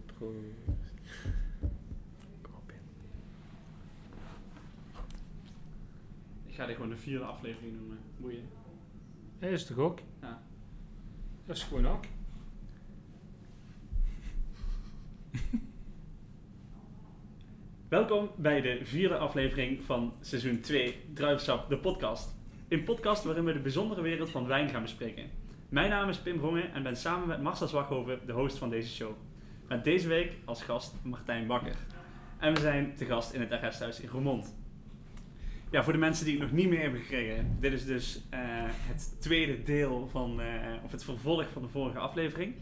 Intro. Kom op in. Ik ga dit gewoon de vierde aflevering noemen. Boeien. Dat is toch ook? Ja. Dat is gewoon ook. Welkom bij de vierde aflevering van seizoen 2 Druivensap, de podcast. Een podcast waarin we de bijzondere wereld van wijn gaan bespreken. Mijn naam is Pim Rongen en ben samen met Marcel Zwaghoven de host van deze show. Met deze week als gast Martijn Bakker. En we zijn te gast in het arresthuis in Roermond. Ja, voor de mensen die het nog niet meer hebben gekregen. Dit is dus eh, het tweede deel van, eh, of het vervolg van de vorige aflevering.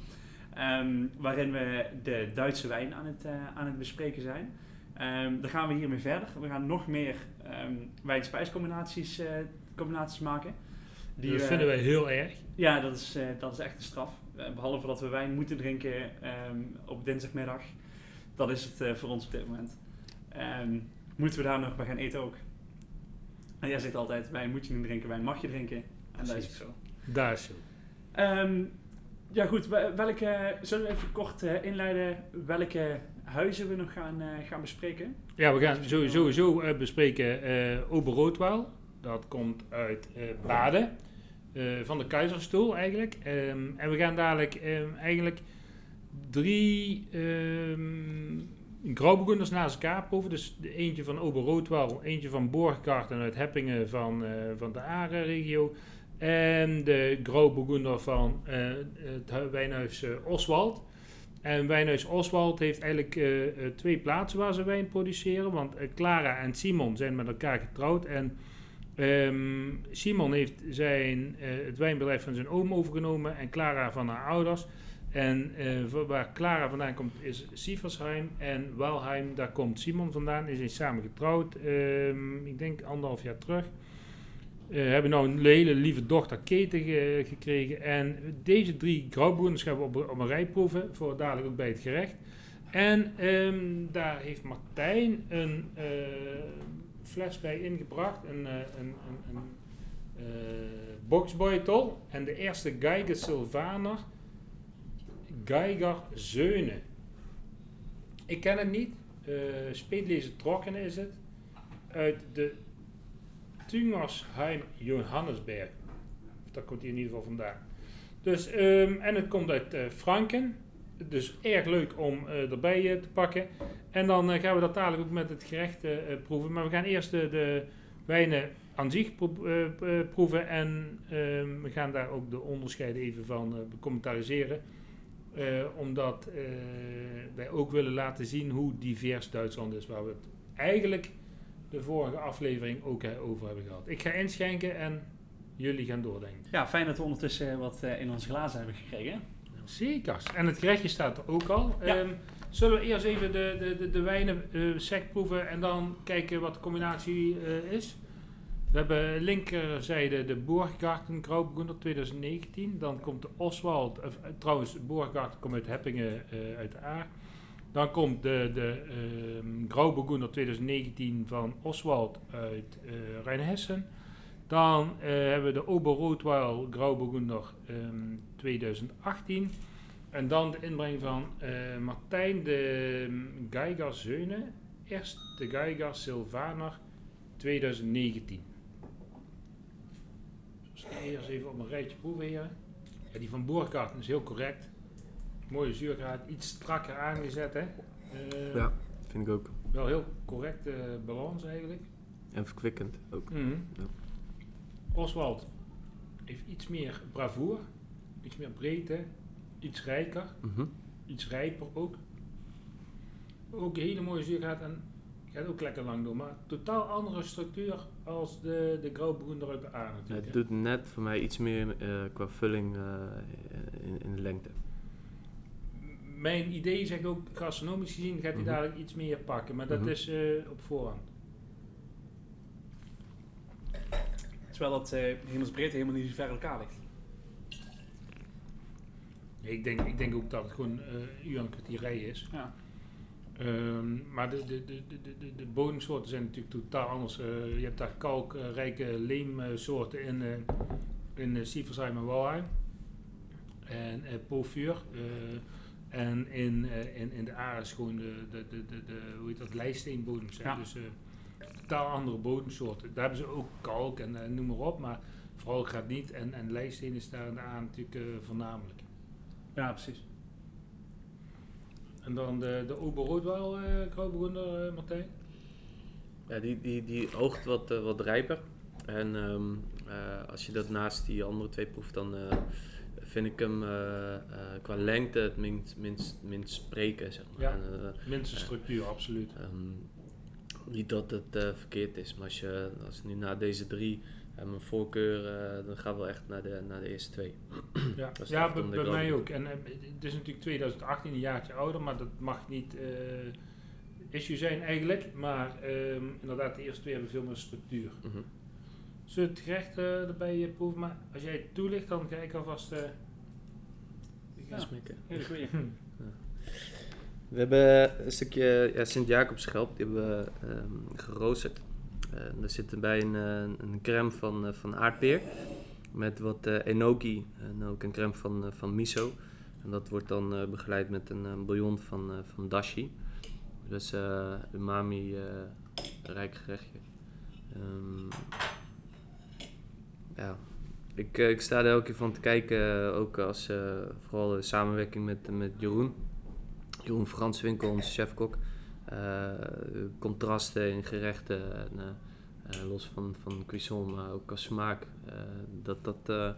Ehm, waarin we de Duitse wijn aan het, eh, aan het bespreken zijn. Ehm, daar gaan we hiermee verder. We gaan nog meer ehm, wijn-spijscombinaties combinaties maken. Die dat we- vinden wij heel erg. Ja, dat is, dat is echt een straf. Eh, behalve dat we wijn moeten drinken ehm, op dinsdagmiddag. Dat is het eh, voor ons op dit moment. Ehm, moeten we daar nog bij gaan eten ook? En jij zegt altijd, wijn moet je niet drinken, wijn mag je drinken. En dat is zo. Daar is zo. Ehm, ja goed, we- welke, zullen we even kort eh, inleiden welke huizen we nog gaan, eh, gaan bespreken? Ja, we gaan sowieso eh, bespreken eh Oberroodwaal. Dat komt uit eh, Baden. Eh, van de Keizerstoel eigenlijk. Ehm, en we gaan dadelijk ehm, eigenlijk drie um, naast elkaar proeven. Dus de eentje van Oberroodwaal, eentje van Borgkarten uit Heppingen van, eh, van de Aare-regio. En de grauwbegunner van eh, het hu- wijnhuis Oswald. En Wijnhuis Oswald heeft eigenlijk twee plaatsen waar ze wijn produceren. Want Clara en Simon zijn met elkaar getrouwd. En ehm, Simon heeft zijn, eh, het wijnbedrijf van zijn oom overgenomen en Clara van haar ouders. En eh, waar Clara vandaan komt is Sieversheim. En Walheim, daar komt Simon vandaan. Zijn samen getrouwd, ehm, ik denk anderhalf jaar terug. Eh hebben nou een hele lieve dochter Keten ge- gekregen. En deze drie grauwboerders gaan we op, op een rij proeven. Voor dadelijk ook bij het gerecht. En ehm, daar heeft Martijn een fles bij ingebracht. Een, eh, een, een, een eh, boxbeutel. En de eerste Geiger Sylvaner. Geiger Zeunen. Ik ken het niet. Eh Speedlezer Trokken is het. Uit de Tungersheim Johannesberg. Dat komt hier in ieder geval vandaan. Dus, ehm, en het komt uit eh, Franken. Dus erg leuk om eh, erbij eh, te pakken. En dan eh, gaan we dat dadelijk ook met het gerecht proeven. Maar we gaan eerst de, wijnen aan zich pro- proeven. En ehm, we gaan daar ook de onderscheiden even van commentariseren. Omdat wij ook willen laten zien hoe divers Duitsland is. Waar we het eigenlijk de vorige aflevering ook over hebben gehad. Ik ga inschenken en jullie gaan doordenken. Ja, fijn dat we ondertussen wat in onze glazen hebben gekregen. Zeker. En het gerechtje staat er ook al. Ja. Ehm, zullen we eerst even de, de, de, de wijnen eh sec proeven en dan kijken wat de combinatie eh, is? We hebben linkerzijde de Boergarten Grauburgunder 2019. Dan komt de Oswald, of, eh, trouwens, de Boergarten komt uit Heppingen uit de A. Dan komt de, de ehm Grauburgunder 2019 van Oswald uit Rijnhessen. Dan hebben we de Oberroodwaal Grauburgunder ehm 2018. En dan de inbreng van eh, Martijn de Geiger Zeunen. Eerst de Geiger Sylvaner 2019. Dus eerst even op een rijtje proeven hier. Ja, die van Boerkarten is heel correct. Mooie zuurgraad, iets strakker aangezet hè. Eh, Ja, vind ik ook. Wel heel correcte balans eigenlijk. En verkwikkend ook. Mhm. Ja. Oswald heeft iets meer bravoer, iets meer breedte, iets rijker, Mhm. iets rijper ook. Ook een hele mooie zuurgraad en gaat ook lekker lang door, maar totaal andere structuur als de, de Grauburgunder uit de A natuurlijk. het doet net voor mij iets meer eh, qua vulling eh, in, in de lengte. Mijn idee zegt ook, gastronomisch gezien gaat hij Mhm. dadelijk iets meer pakken, maar dat Mhm. is eh, op voorhand. Terwijl dat eh hemelsbreedte helemaal niet zo ver elkaar ligt. Ik denk, ik denk ook dat het gewoon eh uur en een kwartier rijden is. Ja. Ehm, maar de, de, de, de, de, de bodemsoorten zijn natuurlijk totaal anders. Eh, je hebt daar kalkrijke leemsoorten in, eh in uh, Sieversheim en Walheim. En uh, eh, En in, eh, in, in de A is gewoon de, de, de, de, de hoe heet dat. Ja. Dus eh, totaal andere bodemsoorten. Daar hebben ze ook kalk en eh, noem maar op, maar vooral graniet en, en lijststeen is daar in de A natuurlijk eh, voornamelijk. Ja, precies. En dan de, de Oberroodwaal, eh Grauwburgunder, eh, Martijn. Ja, die, die, die oogt wat, eh, wat rijper. En ehm, eh, als je dat naast die andere twee proeft, dan eh, vind ik hem eh, eh, qua lengte het minst, minst, minst spreken, zeg maar. Ja. En, eh, Minste structuur, absoluut. Ehm, niet dat het eh, verkeerd is, maar als je als nu na deze drie mijn voorkeur, eh, dan gaan we wel echt naar de, naar de eerste twee. Ja, ja bij, mij ook. En eh, het is natuurlijk 2018, een jaartje ouder, maar dat mag niet eh issue zijn eigenlijk. Maar ehm, inderdaad, de eerste twee hebben veel meer structuur. Mhm. Zullen we het gerecht erbij proeven? Maar als jij het toelicht, dan ga ik alvast... Ja. Smikken. Hele goeie. We hebben een stukje ja, Sint-Jacobsschelp, die hebben we ehm, geroosterd. Eh, daar zit erbij een, eh, een crème van, eh, van aardbeer met wat enoki en ook een crème van, van miso. En dat wordt dan begeleid met een, bouillon van, van dashi. Dus umami rijk gerechtje. Ehm, ja, ik, ik sta er elke keer van te kijken, ook als vooral de samenwerking met, met Jeroen. Jeroen Franswinkel, onze chefkok. Eh, contrasten in gerechten, en, eh, eh, los van, van cuisson, maar ook als smaak. dat dat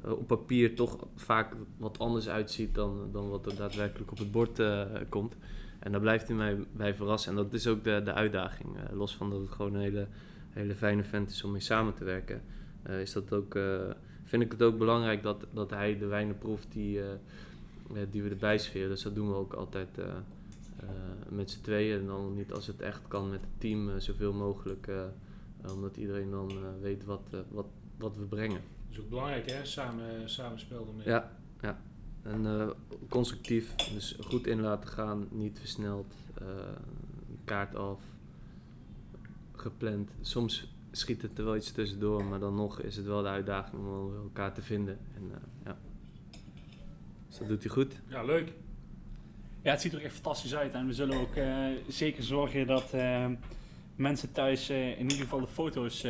op papier toch vaak wat anders uitziet dan, dan wat er daadwerkelijk op het bord komt. En daar blijft hij mij bij verrassen. En dat is ook de, de uitdaging. Los van dat het gewoon een hele, hele fijne vent is om mee samen te werken, is dat ook, vind ik het ook belangrijk dat, dat hij de wijnen proeft die, die we erbij sferen. Dus dat doen we ook altijd met z'n tweeën. En dan niet als het echt kan met het team, eh, zoveel mogelijk. eh, eh, omdat iedereen dan eh, weet wat, eh, wat, wat we brengen. Dat is ook belangrijk, hè? Samen, samenspel ermee. Ja, ja. En eh, constructief, dus goed in laten gaan, niet versneld, eh, kaart af, gepland. Soms schiet het er wel iets tussendoor, maar dan nog is het wel de uitdaging om elkaar te vinden. En, eh, ja. Dus dat doet hij goed. Ja, leuk. Ja, het ziet er echt fantastisch uit. En we zullen ook eh, zeker zorgen dat eh, mensen thuis eh, in ieder geval de foto's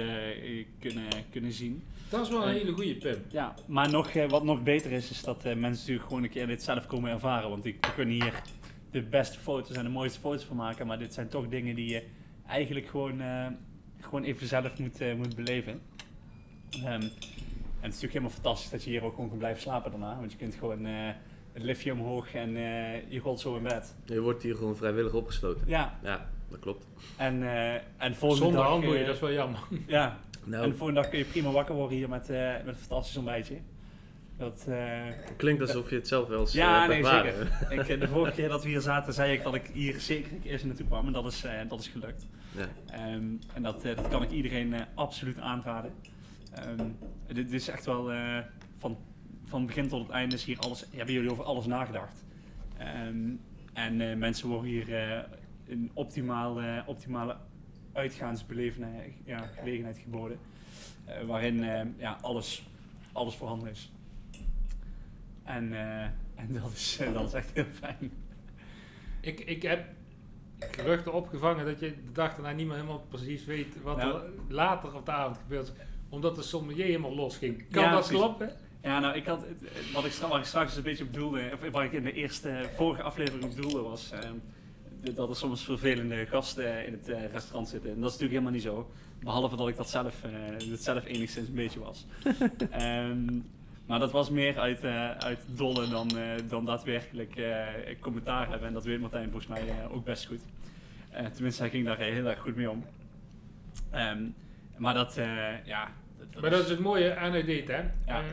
kunnen, kunnen zien. Dat is wel een hele goede Pim. Ja, maar nog, wat nog beter is, is dat mensen natuurlijk gewoon een keer dit zelf komen ervaren. Want die kunnen hier de beste foto's en de mooiste foto's van maken. Maar dit zijn toch dingen die je eigenlijk gewoon, gewoon even zelf moet, moet beleven. Ehm, en het is natuurlijk helemaal fantastisch dat je hier ook gewoon kan blijven slapen daarna. Want je kunt gewoon het liftje omhoog en eh, je rolt zo in bed. Je wordt hier gewoon vrijwillig opgesloten. Ja, Ja, dat klopt. en, eh en volgende Zonder dag... handboeien, eh, dat is wel jammer. Ja, Nou, en de volgende dag kun je prima wakker worden hier met, eh, met een fantastisch ontbijtje. Dat, eh, klinkt alsof je het zelf wel eens Ja, nee, zeker. ik, de vorige keer dat we hier zaten, zei ik dat ik hier zeker een keer eens naartoe kwam. En dat is, eh, dat is gelukt. Ja. Ehm, en dat, dat kan ik iedereen eh, absoluut aanraden. Ehm, dit is echt wel eh, van, van begin tot het einde is hier alles, hebben jullie over alles nagedacht. Ehm, en eh, mensen worden hier eh, een optimaal, optimale uitgaansbelevenheid, ja, gelegenheid geboden. eh, waarin ja, alles, alles voorhanden is. En, en dat, is, dat is echt heel fijn. Ik, ik heb geruchten opgevangen dat je de dag daarna niet meer helemaal precies weet wat Nou. er later op de avond gebeurt. Omdat de sommelier helemaal los ging. Kan Ja, dat precies. kloppen? Ja, nou, ik had, wat ik, stra- waar ik straks dus een beetje op bedoelde, of wat ik in de eerste, vorige aflevering op bedoelde, was ehm, dat er soms vervelende gasten in het eh, restaurant zitten. En dat is natuurlijk helemaal niet zo. Behalve dat ik dat zelf, dat zelf enigszins een beetje was. Ehm, maar dat was meer uit, eh, uit dolle dan, dan daadwerkelijk commentaar hebben. En dat weet Martijn volgens mij ook best goed. Tenminste, hij ging daar heel erg goed mee om. Ehm, maar dat, eh, Maar dat is het mooie aan het hè? Ja. Een,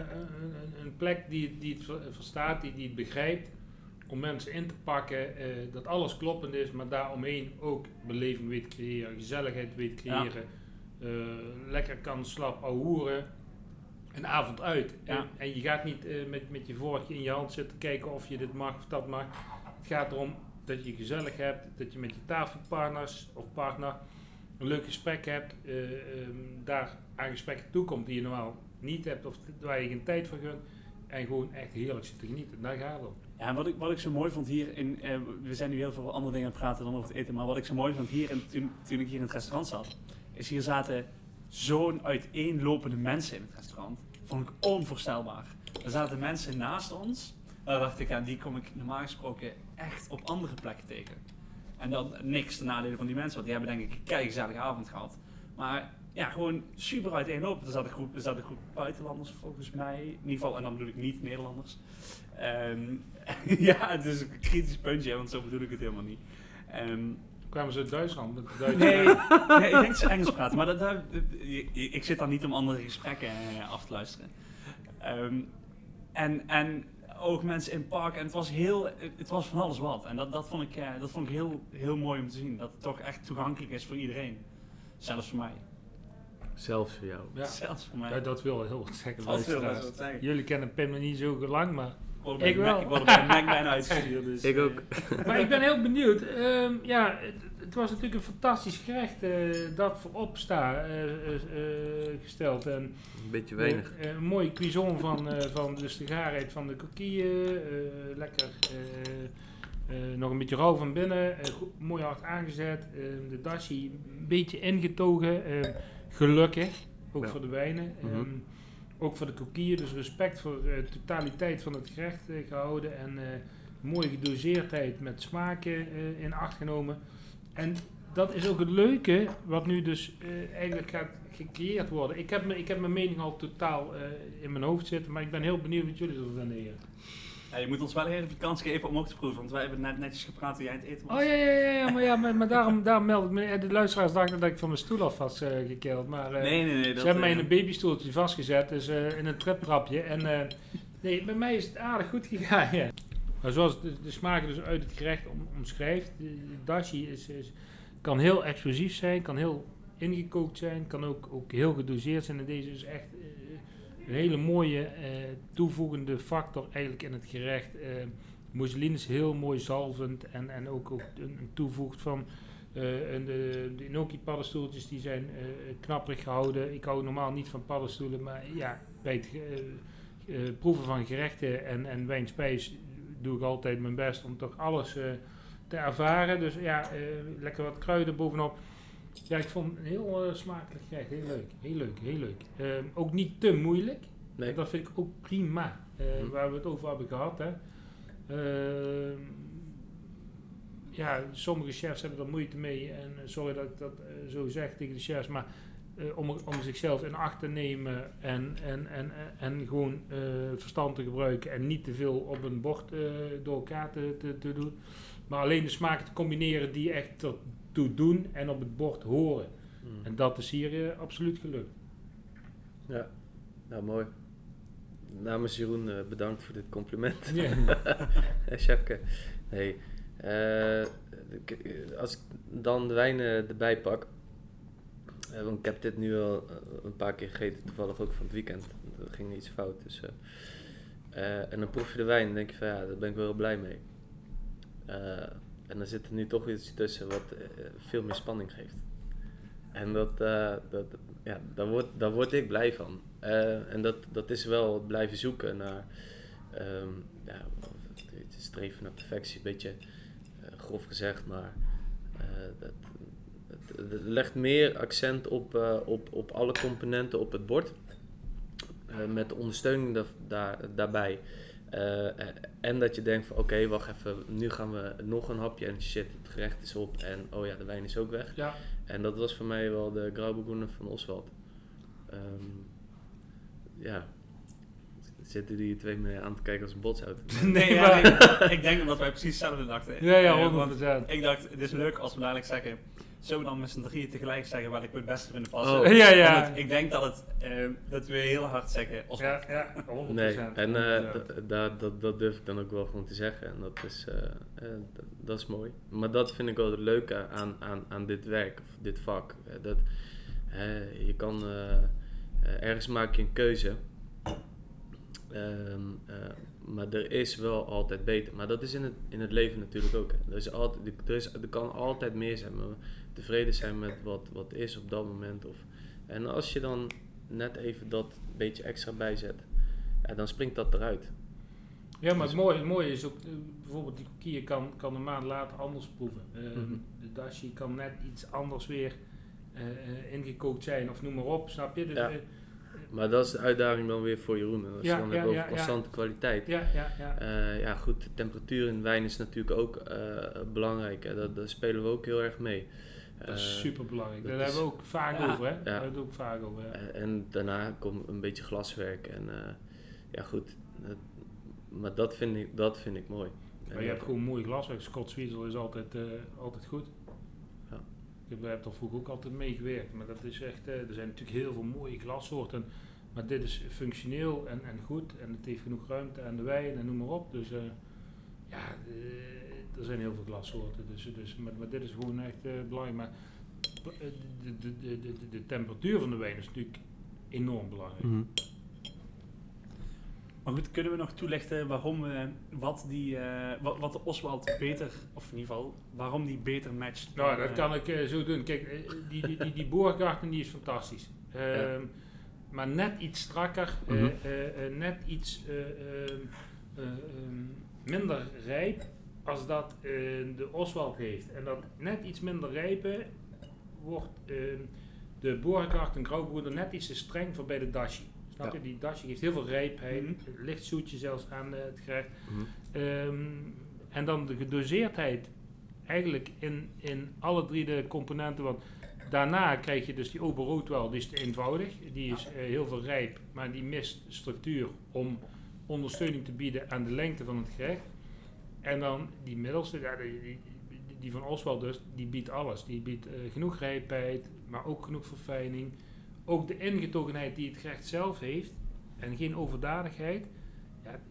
een- plek die, die het ver- verstaat, die, die het begrijpt. Om mensen in te pakken, eh, dat alles kloppend is, maar daaromheen ook beleving weet te creëren, gezelligheid weet Ja. creëren. eh, lekker kan slap ahoeren. Een avond uit. Ja. En, en je gaat niet eh, met, met je vorkje in je hand zitten kijken of je dit mag of dat mag. Het gaat erom dat je gezellig hebt, dat je met je tafelpartners of partner een leuk gesprek hebt, eh, ehm, daar aan gesprekken toekomt die je normaal niet hebt of waar je geen tijd voor gunt. en gewoon echt heerlijk zitten genieten. Daar gaat het om. Ja, en wat ik, wat ik zo mooi vond hier in, eh, we zijn nu heel veel andere dingen aan het praten dan over het eten, maar wat ik zo mooi vond hier, in, toen, ik hier in het restaurant zat, is hier zaten zo'n uiteenlopende mensen in het restaurant. Vond ik onvoorstelbaar. Er zaten mensen naast ons, daar dacht ik, ja, die kom ik normaal gesproken echt op andere plekken tegen. En dan niks ten nadele van die mensen, want die hebben denk ik een kei gezellige avond gehad. Maar ja, gewoon super uiteenlopend. Er zat een groep, er zat een groep buitenlanders volgens mij, in ieder geval, en dan bedoel ik niet Nederlanders. Ehm, ja, het is een kritisch puntje, want zo bedoel ik het helemaal niet. Ehm, Kwamen ze uit Duitsland? Met nee, nee, ik denk dat ze Engels praten, maar dat, dat- ik, ik zit dan niet om andere gesprekken eh, af te luisteren. Ehm, en, en ook mensen in het park, en het was, heel, het was van alles wat. En dat, dat vond ik, eh, dat vond ik heel, heel mooi om te zien, dat het toch echt toegankelijk is voor iedereen. Zelfs voor mij. Zelfs voor jou. Ja. Zelfs voor mij. Ja, dat wil heel wat zeggen. Dat wil wat zeggen. Jullie kennen Pim nog niet zo lang, maar... Ik word Ik wel. Mac- Ik word bij Mac bijna uitgestuurd. Dus, Ik eh, ook. maar ik ben heel benieuwd. Ehm, ja, het, was natuurlijk een fantastisch gerecht eh, dat voorop staat eh, eh, gesteld. En Een beetje weinig. Een mooie cuisson van, van dus de gaarheid van de coquille. lekker. nog een beetje rauw van binnen. goed- mooi hard aangezet. de dashi een beetje ingetogen. gelukkig. Ook Ja. voor de wijnen. Mhm. ehm, ook voor de coquille. Dus respect voor de totaliteit van het gerecht eh, gehouden. En eh, mooie gedoseerdheid met smaken in acht genomen. En dat is ook het leuke, wat nu dus eh, eigenlijk gaat gecreëerd worden. Ik heb, me, ik heb mijn mening al totaal eh, in mijn hoofd zitten, maar ik ben heel benieuwd wat jullie ervan heren. ja, je moet ons wel even de kans geven om ook te proeven, want wij hebben net netjes gepraat toen jij het eten was. Oh ja, ja, ja, ja maar, ja, maar, maar daarom, daarom meld ik me. eh, De luisteraars dachten dat ik van mijn stoel af was gekeld. Maar Nee, nee, nee. ze dat, hebben mij in een babystoeltje vastgezet, dus in een triptrapje. En nee, bij mij is het aardig goed gegaan. Ja. Maar zoals de, de smaken dus uit het gerecht om, omschrijft, de, dashi is, kan heel explosief zijn, kan heel ingekookt zijn, kan ook, ook heel gedoseerd zijn. En deze is echt eh, een hele mooie eh, toevoegende factor eigenlijk in het gerecht. Eh mousseline is heel mooi zalvend en, en ook, ook een, een van en de, de inoki paddenstoeltjes die zijn eh, knapperig gehouden. Ik hou normaal niet van paddenstoelen, maar ja, bij het proeven van gerechten en, en wijnspijs doe ik altijd mijn best om toch alles eh, te ervaren. Dus ja, eh, lekker wat kruiden bovenop. Ja, ik vond het heel eh, smakelijk gerecht. Heel leuk, heel leuk, heel leuk. Ehm, ook niet te moeilijk. Nee. Dat vind ik ook prima. Eh, Hm. Waar we het over hebben gehad. Hè. Ehm, ja, sommige chefs hebben er moeite mee. En sorry dat ik dat zo zeg tegen de chefs. Maar eh, om, om zichzelf in acht te nemen en, en, en, en gewoon eh, verstand te gebruiken. En niet te veel op een bord eh, door elkaar te, te, te doen. Maar alleen de smaken te combineren die echt ertoe doen en op het bord horen. Mm. En dat is hier absoluut gelukt. Ja, nou mooi. Namens Jeroen bedankt voor dit compliment. Ja. Eh, Chefke. Nee. als ik dan de wijnen erbij pak. Want ik heb dit nu al eh, een paar keer gegeten, toevallig ook van het weekend. Er ging iets fout. Dus, eh, eh, en dan proef je de wijn en denk je van ja, daar ben ik wel blij mee. En dan zit er nu toch iets tussen wat veel meer spanning geeft. En dat, dat, ja, daar, word, daar word ik blij van. En dat, dat is wel het blijven zoeken naar ehm, ja, het streven naar perfectie. Een beetje grof gezegd, maar dat, legt meer accent op, eh, op, op alle componenten op het bord. Eh, met de ondersteuning da- daar, daarbij. Eh, en dat je denkt van oké, wacht even, nu gaan we nog een hapje en shit, het gerecht is op en oh ja, de wijn is ook weg. ja. En dat was voor mij wel de Grauburgunder van Oswald. Ehm, ja, zitten die twee me aan te kijken als een botsauto. Nee, ja, Maar- ik, ik denk dat wij precies hetzelfde dachten. Ja, ja, Eh, want 100%. ik dacht, het is leuk als we dadelijk zeggen, we dan met z'n drieën tegelijk zeggen wat ik het beste vind passen? Oh. Ja, ja. Ik denk dat, het, eh, dat we heel hard zeggen, Ja, ja, 100%. Nee, en eh, 100%. d- daar- dat, dat durf ik dan ook wel gewoon te zeggen. En dat is, eh, dat is mooi. Maar dat vind ik wel het leuke aan, aan, aan dit werk, of dit vak. Dat, je kan, ergens maak je een keuze. Ehm, eh, maar er is wel altijd beter. Maar dat is in het, in het leven natuurlijk ook. hè. Er, is altijd, er, is, er kan altijd meer zijn. Maar tevreden zijn met wat, wat is op dat moment. Of, en als je dan net even dat beetje extra bijzet. ja, dan springt dat eruit. Ja, maar Dus- het mooie, het mooie is ook, eh, bijvoorbeeld die kokkie kan, kan een maand later anders proeven. Mhm. De dashi kan net iets anders weer eh, eh, ingekookt zijn of noem maar op, snap je? Dus, Ja. Maar dat is de uitdaging dan weer voor Jeroen. En als Ja, je dan ja, hebt over ja, ja. constante kwaliteit. ja, ja, ja. Ja, goed, de temperatuur in wijn is natuurlijk ook belangrijk. Daar spelen we ook heel erg mee. Dat is Eh, super belangrijk. Daar hebben we ook vaak Ja. over, hè? Daar hebben we ook vaak over. ja. eh, en daarna komt een beetje glaswerk. En eh, ja, goed. maar dat vind ik, dat vind ik mooi. En, Maar je hebt gewoon mooi glaswerk. Scott Swiesel is altijd, altijd goed. Ja. Ik heb, er vroeger ook altijd mee gewerkt. Maar dat is echt, er zijn natuurlijk heel veel mooie glassoorten. Maar dit is functioneel en, en goed. En het heeft genoeg ruimte aan de wijn en noem maar op. Dus ja, er zijn heel veel glassoorten. Dus, dus, maar, maar dit is gewoon echt eh, belangrijk. Maar eh, de, de, de, de, temperatuur van de wijn is natuurlijk enorm belangrijk. mhm. Maar goed, kunnen we nog toelichten waarom we, wat, die, eh, wat, wat de Oswald beter, of in ieder geval, waarom die beter matcht? Nou, dat eh, kan ik eh, zo doen. Kijk, eh, die, die, die, die die is fantastisch. Ehm, Maar net iets strakker, eh, Mhm. eh, eh, net iets eh, ehm, eh, ehm, minder rijp als dat eh, de Oswald heeft. En dat net iets minder rijpe wordt ehm, de boorkart en grauwbroeder net iets te streng voor bij de dashi. Snap Ja. je? Die dashi geeft heel veel rijpheid, Mhm. licht zoetje zelfs aan eh, het gerecht. Mhm. Ehm, en dan de gedoseerdheid eigenlijk in, in alle drie de componenten. Want daarna krijg je dus die oberroodwel, die is te eenvoudig. Die is eh, heel veel rijp, maar die mist structuur om ondersteuning te bieden aan de lengte van het gerecht. En dan die middelste, ja, die, die, van Oswald dus, die biedt alles. Die biedt eh, genoeg rijpheid, maar ook genoeg verfijning. Ook de ingetogenheid die het gerecht zelf heeft en geen overdadigheid. Ja, het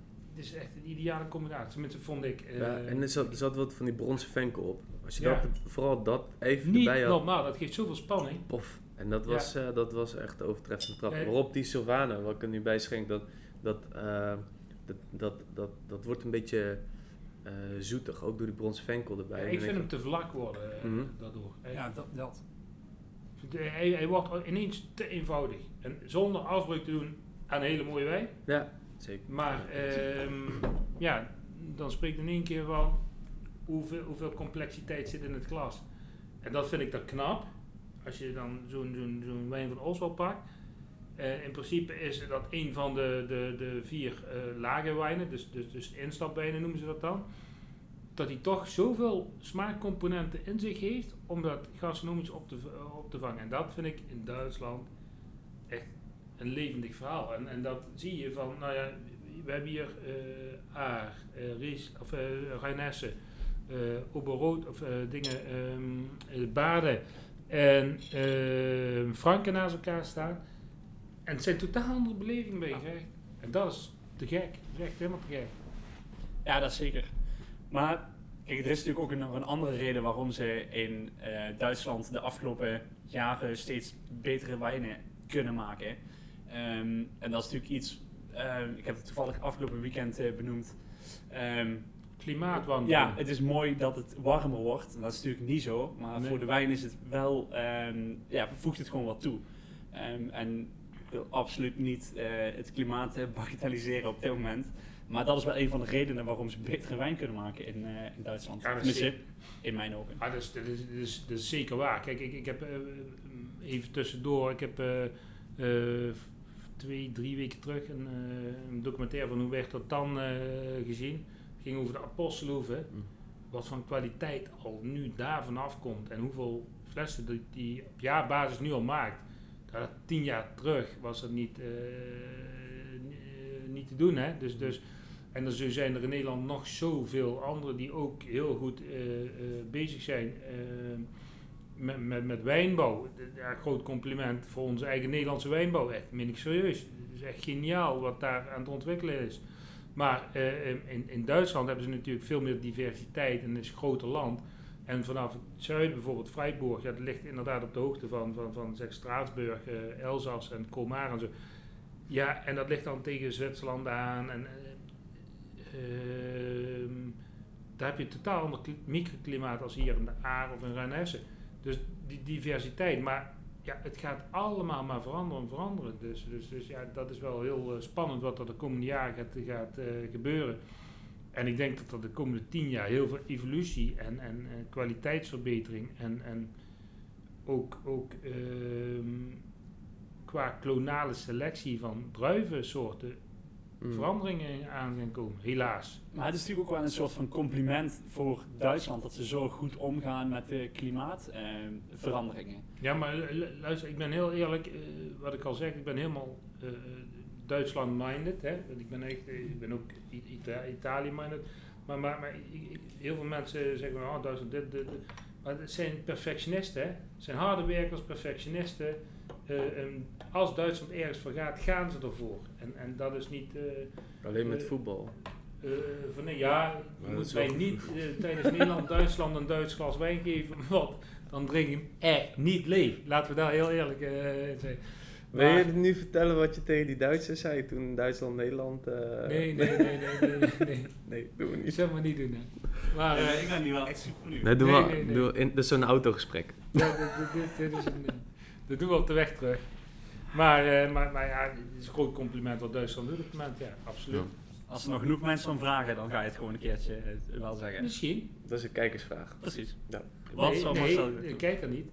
is echt een ideale combinatie. Tenminste, vond ik. eh, ja, en er zat, er zat wat van die bronzen venkel op. Als je Ja. dat, vooral dat even niet erbij had, normaal, dat geeft zoveel spanning. pof. En dat was, eh, dat was echt de overtreffende trap. Eh, Waarop die Sylvana, wat ik er nu bij schenk, dat, dat, dat, dat, dat, dat wordt een beetje zoetig. Ook door die bronzen venkel erbij. Ja, ik vind hem te vlak worden eh, Mhm. daardoor. Hij- Ja, dat. dat. hij, hij wordt ineens te eenvoudig. En zonder afbreuk te doen aan een hele mooie wijn. Ja, zeker. Maar ehm, ja, dan spreekt in één keer van hoeveel, hoeveel complexiteit zit in het glas. En dat vind ik dan knap. Als je dan zo'n zo'n zo'n wijn van Oswald pakt. Eh, in principe is dat een van de, de, de vier eh lage wijnen, dus, dus, dus instapwijnen noemen ze dat dan. Dat hij toch zoveel smaakcomponenten in zich heeft om dat gastronomisch op te, v- op te vangen. En dat vind ik in Duitsland echt een levendig verhaal. En, en dat zie je van, nou ja, we hebben hier eh Aar, eh Ries, of eh eh Oberrood, of eh, dingen, eh, Baden en ehm Franken naast elkaar staan. En het zijn totaal andere belevingen bij je. En dat is te gek. Dat is echt helemaal te gek. Ja, dat zeker. Maar kijk, er is natuurlijk ook nog een andere reden waarom ze in eh, Duitsland de afgelopen jaren steeds betere wijnen kunnen maken. Ehm, en dat is natuurlijk iets, ehm, ik heb het toevallig afgelopen weekend eh, benoemd. Ehm, Klimaatwandeling. ja, het is mooi dat het warmer wordt. Dat is natuurlijk niet zo, maar Nee. voor de wijn is het wel, ja, voegt het gewoon wat toe. En absoluut niet eh, het klimaat eh, bagatelliseren op dit moment. Maar dat is wel een van de redenen waarom ze betere wijn kunnen maken in, eh, in Duitsland. Ja, Tenminste, in mijn ogen. Ah, dat, is, dat, is, dat, is, dat is zeker waar. Kijk, ik, ik heb even tussendoor, ik heb eh, eh, twee, drie weken terug een, eh, een documentaire van hoe werd dat dan eh, gezien. Het ging over de Apostelhoeve. Mm. Wat van kwaliteit al nu daar vanaf komt en hoeveel flessen die, die op jaarbasis nu al maakt. Dat tien jaar terug was dat niet, eh, eh, niet te doen. Hè? Dus, dus, en er zijn er in Nederland nog zoveel anderen die ook heel goed eh, bezig zijn met, met, met wijnbouw. Ja, groot compliment voor onze eigen Nederlandse wijnbouw. Echt, meen ik serieus. Het is echt geniaal wat daar aan het ontwikkelen is. Maar in, in Duitsland hebben ze natuurlijk veel meer diversiteit en is een groter land. En vanaf het zuiden, bijvoorbeeld Freiburg, ja, dat ligt inderdaad op de hoogte van, van, van zeg, Straatsburg, eh, Elzas en Colmar en zo. Ja, en dat ligt dan tegen Zwitserland aan. En, eh, ehm, daar heb je een totaal ander kli- microklimaat als hier in de Aar of in Rheinhessen. Dus die diversiteit. Maar ja, het gaat allemaal maar veranderen en veranderen. Dus, dus, dus ja, dat is wel heel eh, spannend wat er de komende jaren gaat, gaat gebeuren. En ik denk dat er de komende tien jaar heel veel evolutie en, en eh, kwaliteitsverbetering en, en ook, ook ehm, qua klonale selectie van druivensoorten Mm. veranderingen aan gaan komen. Helaas. Maar het is natuurlijk ook wel een soort van compliment voor Duitsland dat ze zo goed omgaan met de klimaatveranderingen. Ja, maar lu- luister, ik ben heel eerlijk, eh, wat ik al zeg, ik ben helemaal eh, Duitsland-minded. hè. Want Ik ben echt, ik ben ook Ita- Italië-minded. Maar, maar, maar ik- ik- heel veel mensen zeggen, oh, Duitsland dit, dit, dit. Maar het zijn perfectionisten, hè. Het zijn harde werkers, perfectionisten. Eh, en als Duitsland ergens voor gaat, gaan ze ervoor. En, en dat is niet... eh, Alleen met Eh, voetbal. eh, van, nee, ja, Maar je dat moet is mij wel- niet tijdens Nederland-Duitsland een Duits glas wijn geven, want dan drink ik hem echt niet leeg. Laten we daar heel eerlijk eh, in zijn. Wil je nu vertellen wat je tegen die Duitsers zei toen Duitsland-Nederland... eh, Nee, nee, nee, nee, nee, nee. nee, doen we niet. zeg maar niet doen, hè. Maar, eh, ik ben nu wel echt super. Nee, doe Nee, maar. nee, nee. Doe, in, dat is zo'n autogesprek. ja, dit, dit, dit, dit is een, eh, dat doen we op de weg terug. Maar, eh, maar, maar ja, het is een groot compliment wat Duitsland doet op het moment, ja, absoluut. Als er nog genoeg mensen om vragen, dan ga je het gewoon een keertje wel zeggen. Misschien. Dat is een kijkersvraag. Precies. Ja. Wat nee, zou nee, Marcel ik doen? kijk er niet.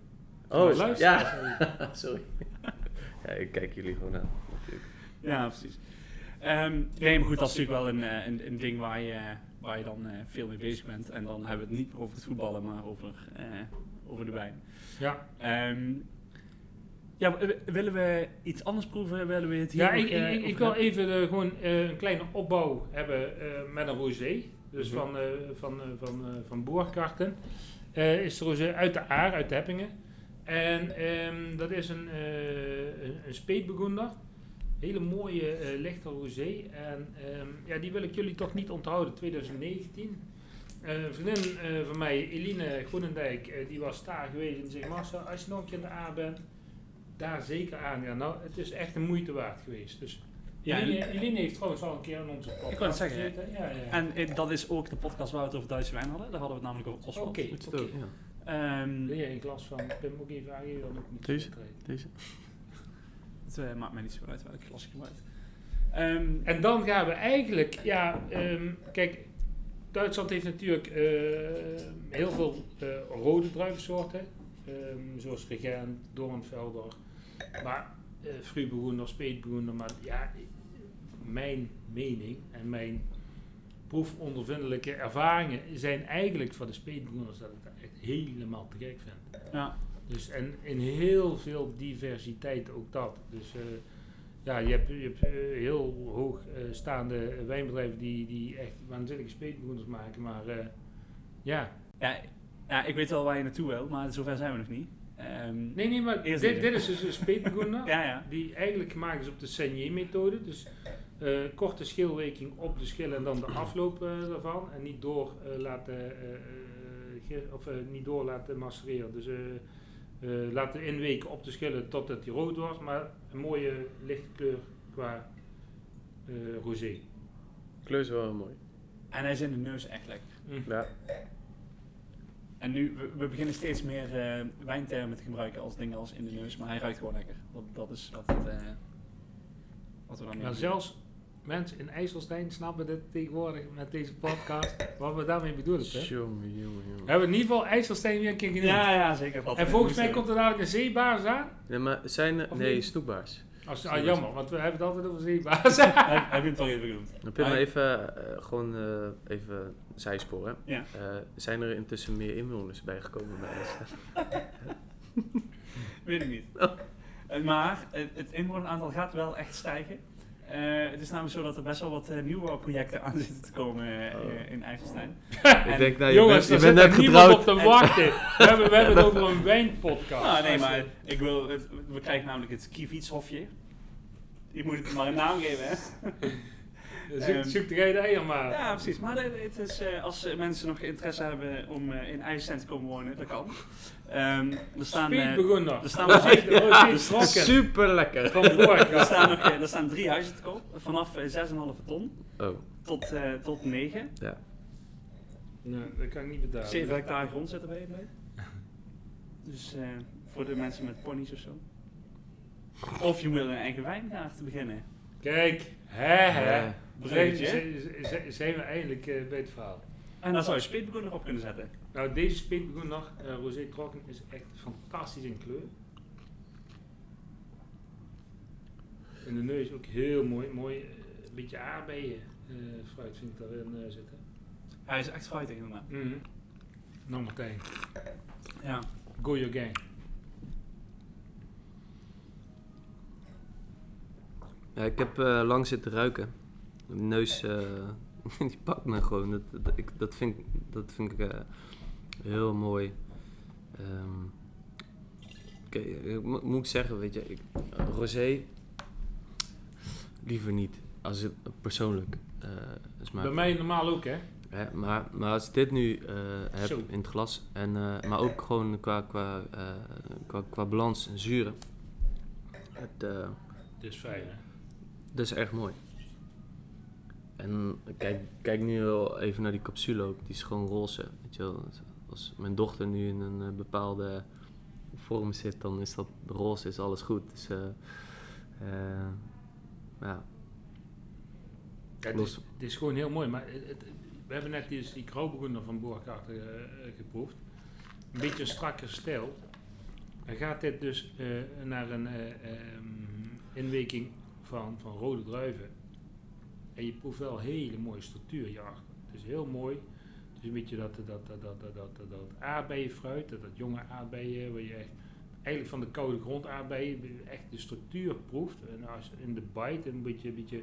Oh, luister, ja. Sorry. ja, ik kijk jullie gewoon aan, natuurlijk. Ja, precies. Ehm, nee, maar goed, dat is natuurlijk wel een, eh, een, een ding waar je, waar je dan eh, veel mee bezig bent. En dan hebben we het niet meer over het voetballen, maar over, eh, over de wijn. Ja, Ehm, ja, willen we iets anders proeven? Willen we het hier Ja, nog, ik, ik, ik, wil even gewoon eh, een kleine opbouw hebben eh, met een rosé. Dus Mhm. van, eh, van, eh, van, eh, van Boerkarten. Eh, is de rosé uit de Aar, uit de Heppingen. En ehm, dat is een, eh een, een speetbegoender. Hele mooie eh, lichte rosé. En ehm, ja, die wil ik jullie toch niet onthouden. 2019. Eh, een vriendin eh, van mij, Eline Groenendijk, die was daar geweest en die zegt, Marcel, als je nog een keer in de A bent, daar zeker aan. Ja, nou, het is echt een moeite waard geweest. Dus Ja, Eline, heeft trouwens al een keer in onze podcast Ik het zeggen, gezeten. Ja, ja. En dat is ook de podcast waar we het over Duitse wijn hadden. Daar hadden we het namelijk over Oswald. Oké, Goed oké. Ehm, Wil je een glas van Pim ook even aangeven? Dan ook niet Deze? Deze. het eh, maakt mij niet zo uit welk glas je gebruikt. Ehm, En dan gaan we eigenlijk, ja, ehm, kijk, Duitsland heeft natuurlijk eh, heel veel eh, rode druivensoorten, ehm, zoals Regent, Doornvelder, maar uh, Speetbegoender, maar ja, mijn mening en mijn proefondervindelijke ervaringen zijn eigenlijk van de Speetbegoenders dat ik echt helemaal te gek vind. ja. Dus en in heel veel diversiteit ook dat. Dus eh, ja, je hebt, je hebt eh, heel hoog eh, staande wijnbedrijven die, die echt waanzinnige speetbegoenders maken. Maar eh, ja, Ja, ja, ik weet wel waar je naartoe wil, maar zover zijn we nog niet. Ehm, nee, nee, maar dit, dit is dus een speetbegoender. Ja, ja. Die eigenlijk gemaakt is op de Saignée-methode. Dus eh, korte schilweking op de schil en dan de afloop daarvan. En niet door, laten, eh, eh, of, eh, niet door laten macereren. Dus eh, eh, laten inweken op de schillen totdat die rood wordt. Maar een mooie lichte kleur qua eh, rosé. Kleur is wel mooi. En hij is in de neus echt lekker. Ja. En nu, we, we beginnen steeds meer eh, wijntermen te gebruiken als dingen als in de neus, maar hij ruikt gewoon lekker. Dat, dat is wat, het, eh, wat we dan Maar zelfs mensen in IJsselstein snappen dit tegenwoordig met deze podcast. wat we daarmee bedoelen. Hè? Jongen, jongen, We hebben in ieder geval IJsselstein weer een keer genoemd. Ja, ja, zeker. En volgens mij komt er dadelijk een zeebaars aan. Nee, maar zijn er... Nee, snoekbaars. Als, ah, jammer, want we hebben het altijd over zeebaars. Heb je het al even genoemd? Dan Pim, Maar- even, eh, gewoon eh, even zijspoor, hè. Ja. Eh, zijn er intussen meer inwoners bijgekomen bij IJsland? Weet ik niet. Oh. Maar het inwoneraantal gaat wel echt stijgen. Eh, het is namelijk zo dat er best wel wat eh, nieuwbouwprojecten aan zitten te komen eh, Oh. in IJsselstein. ik denk, nou, je Jongens, bent, je bent net niemand op getrouwd. te wachten. We hebben, we hebben het over een wijnpodcast. Ah, nee, maar ik wil het, we krijgen namelijk het Kiefietshofje. Je moet het maar een naam geven, hè? Zoek, zoek de reden maar. Ja, precies. Maar het is, als mensen nog interesse hebben om in IJsselstein te komen wonen, dat kan. Ehm, er staan, eh, er staan- trokken. Super lekker. Van er, Boorka. staan nog, eh, er staan drie huizen te koop. Vanaf eh, 6,5 ton Oh, tot, eh, tot 9. ja. Nee, dat kan ik niet betalen. 7 hectare grond zit erbij. bij. Dus eh, Voor de mensen met ponies of zo. Of je moet een eigen wijngaard beginnen. Kijk, hè hè. Zijn, we eindelijk eh, bij het verhaal. En dan zou je speetbegon erop kunnen zetten. Nou, deze speetbegon nog, eh rosé trokken, is echt fantastisch in kleur. En de neus ook heel mooi, mooi eh, een beetje aardbeien eh, fruit vind ik daarin eh, zitten. Hij is echt fruitig inderdaad. Mhm. Nou Martijn, Ja. go your gang. Ja, ik heb eh, lang zitten ruiken. Mijn neus, eh, die pakt me gewoon. Dat, dat, ik, dat vind, ik- dat vind ik eh, heel mooi. Oké, ik mo- moet ik zeggen, weet je, ik, rosé liever niet. Als het persoonlijk smaak. Bij mij normaal ook hè. Hè, maar, maar als ik dit nu eh, heb Zo. in het glas, en, maar ook gewoon qua, qua, qua, qua balans en zuren. Het, Dus fijn hè. dat is echt mooi. En kijk, kijk nu wel even naar die capsule ook. Die is gewoon roze. Weet je wel. Als mijn dochter nu in een eh, bepaalde vorm zit, dan is dat roze, is alles goed. Dus eh, eh, ja, Ja, het, is, het is gewoon heel mooi. Maar het- we hebben net die, die Grauburgunder van Boerkaart uh, geproefd. Een beetje een strakker stijl. Dan gaat dit dus naar een eh, ehm, inweking van, van rode druiven. En je proeft wel hele mooie structuur hierachter. Het is heel mooi. Is een beetje dat, dat, dat, dat, dat, dat, dat, aardbeienfruit, dat, dat jonge aardbeien, waar je echt, eigenlijk van de koude grond aardbeien echt de structuur proeft. En als in de bite een beetje, beetje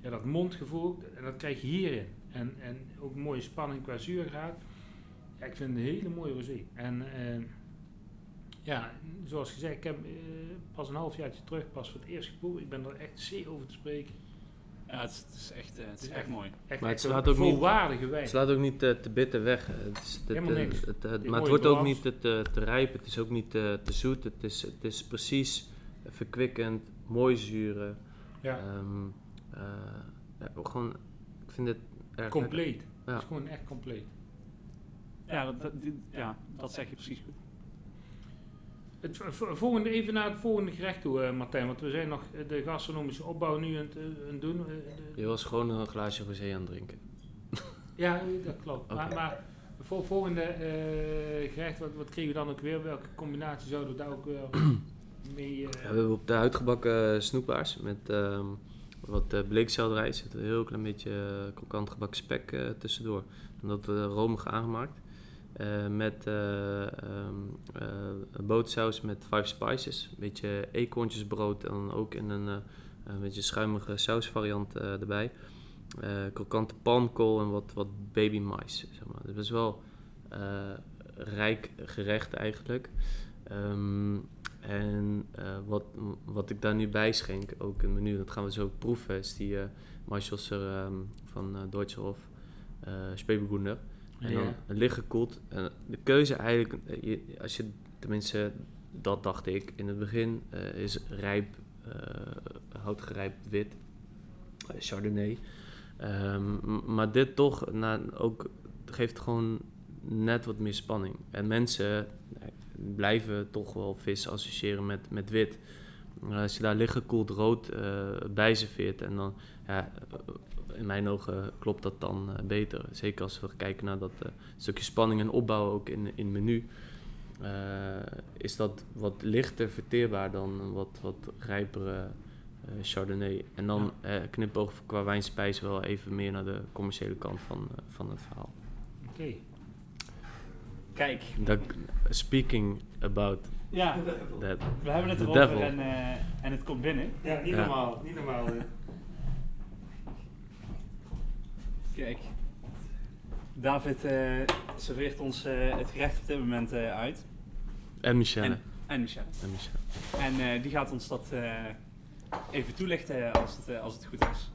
ja, dat mondgevoel, en dat krijg je hierin. En, en ook een mooie spanning qua zuurgraad. Ja, ik vind het een hele mooie rosé. En eh, ja, zoals gezegd, ik heb eh, pas een halfjaartje terug, pas voor het eerst geproefd. Ik ben er echt zeer over te spreken. Ja, het is, het is echt, eh, het is is echt mooi. Echt, Maar het echt slaat ook niet- volwaardige wijn. Het slaat ook niet eh, te bitter weg. Het is, het, Helemaal eh, niks. het- maar het wordt ook niet te, te, te rijp. Het is ook niet te, te zoet. Het is, het is precies verkwikkend, mooi zuren. ja, Ehm, eh, ja, gewoon, ik vind het erg compleet. Ja. Het is gewoon echt compleet. Ja, dat, dat, dit- ja, dat zeg je precies goed. Het volgende, even naar het volgende gerecht toe, eh, Martijn. Want we zijn nog eh, de gastronomische opbouw nu aan het, eh, het doen. Je was gewoon een glaasje rosé aan het drinken. Ja, dat klopt. Maar, maar voor volgende eh, gerecht, wat, wat kregen we dan ook weer? Welke combinatie zouden we daar ook weer mee... Ja, we hebben op de uitgebakken snoepbaars met ehm, wat uh, bleekselderij. Er zit een heel klein beetje krokant gebakken spek tussendoor. En dat romig aangemaakt. Eh, met eh ehm, eh, botersaus met five spices. Een beetje eekhoorntjesbrood en dan ook in een, een beetje schuimige sausvariant erbij. Krokante palmkool en wat, wat baby mais. Zeg maar. Best wel rijk gerecht eigenlijk. Ehm, en wat, wat ik daar nu bij schenk, ook een menu, dat gaan we zo proeven, is die uh, van uh, Deutsche Hof, uh. En dan Ja. licht gekoeld. En de keuze eigenlijk, eh, als je, tenminste, dat dacht ik in het begin, eh, is rijp, eh houtgerijpt wit, Chardonnay. Ehm, maar dit toch, na, ook, geeft gewoon net wat meer spanning. En mensen blijven toch wel vis associëren met, met wit. Als je daar lichtgekoeld rood bij serveert en dan, ja, in mijn ogen klopt dat dan eh, beter. Zeker als we kijken naar dat eh, stukje spanning en opbouw ook in, in het menu. eh, is dat wat lichter verteerbaar dan een wat, wat rijpere eh, Chardonnay. En dan eh knipoog qua wijnspijs wel even meer naar de commerciële kant van, eh, van het verhaal. Oké. Kijk, Dat, speaking about ja, that. we hebben het The erover devil. en, eh, en het komt binnen. Ja, niet Ja. normaal. Niet normaal. eh. Kijk, David eh, serveert ons eh, het gerecht op dit moment eh, uit. En Michelle. En, en Michel. En Michelle. En eh, die gaat ons dat eh, even toelichten als het, als het goed is.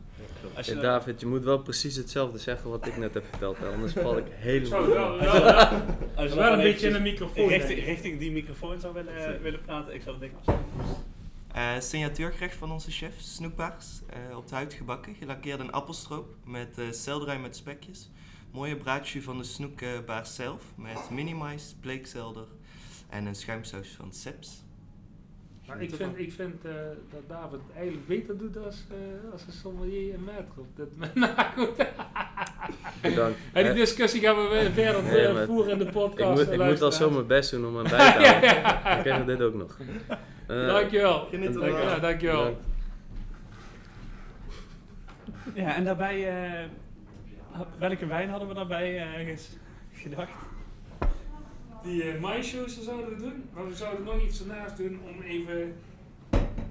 Als je David, je moet wel precies hetzelfde zeggen wat ik net heb verteld, hè, anders val ik helemaal. Zo, wel, in. wel, wel, als je wel een beetje in een microfoon. richting, denk ik. richting die microfoon zou willen, willen praten, ik zal het ding Eh signatuurgerecht van onze chef, snoepbaars. eh, op de huid gebakken, gelakkeerde in appelstroop met eh selderij met spekjes. Mooie braadje van de snoekbaars zelf met mini-mais, bleekselder En een schuimsaus van Sips. Maar ik vind, ik vind eh, dat David eigenlijk beter doet als, eh, als een sommelier en maître op dit moment. Goed. Bedankt. En die discussie gaan we weer verder Nee, voeren in de ik podcast. moet, ik moet al zo mijn best doen om hem bij te houden. Dan krijgen we dit ook nog. Eh, Dankjewel. Geniet ervan. Dankjewel. Ja, dankjewel. bedankt. Ja, en daarbij, eh, welke wijn hadden we daarbij eh, ges- gedacht? Die uh, maïssoos zouden we doen, maar we zouden nog iets ernaast doen om even...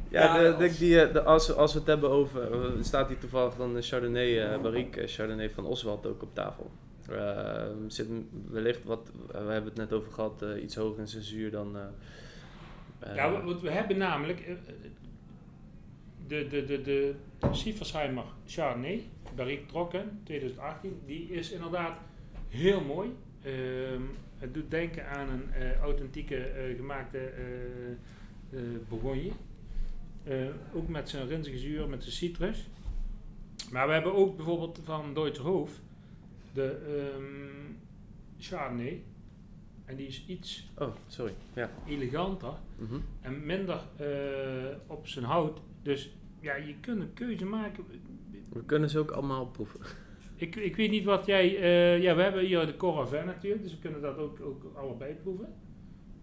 Ja, Ja, de, als- de, die, de, als, als we het hebben over, staat hier toevallig dan de Chardonnay eh Barrique, Chardonnay van Oswald ook op tafel. Zit wellicht wat, we hebben het net over gehad, eh, iets hoger in zijn zuur dan... eh, ja, want we hebben namelijk eh, eh, de, de, de, de Chardonnay, Barrique Trokken 2018, die is inderdaad heel mooi. Ehm, het doet denken aan een eh, authentieke gemaakte. Eh, ook met zijn rinzige zuur, met zijn citrus. Maar we hebben ook bijvoorbeeld van Deutsche Hof de ehm Chardonnay. En die is iets Oh, sorry. Ja. eleganter Mhm. en minder eh, op zijn hout. Dus ja, je kunt een keuze maken. We kunnen ze ook allemaal proeven. Ik, ik weet niet wat jij... eh, ja, we hebben hier de Coravin natuurlijk, dus we kunnen dat ook, ook allebei proeven.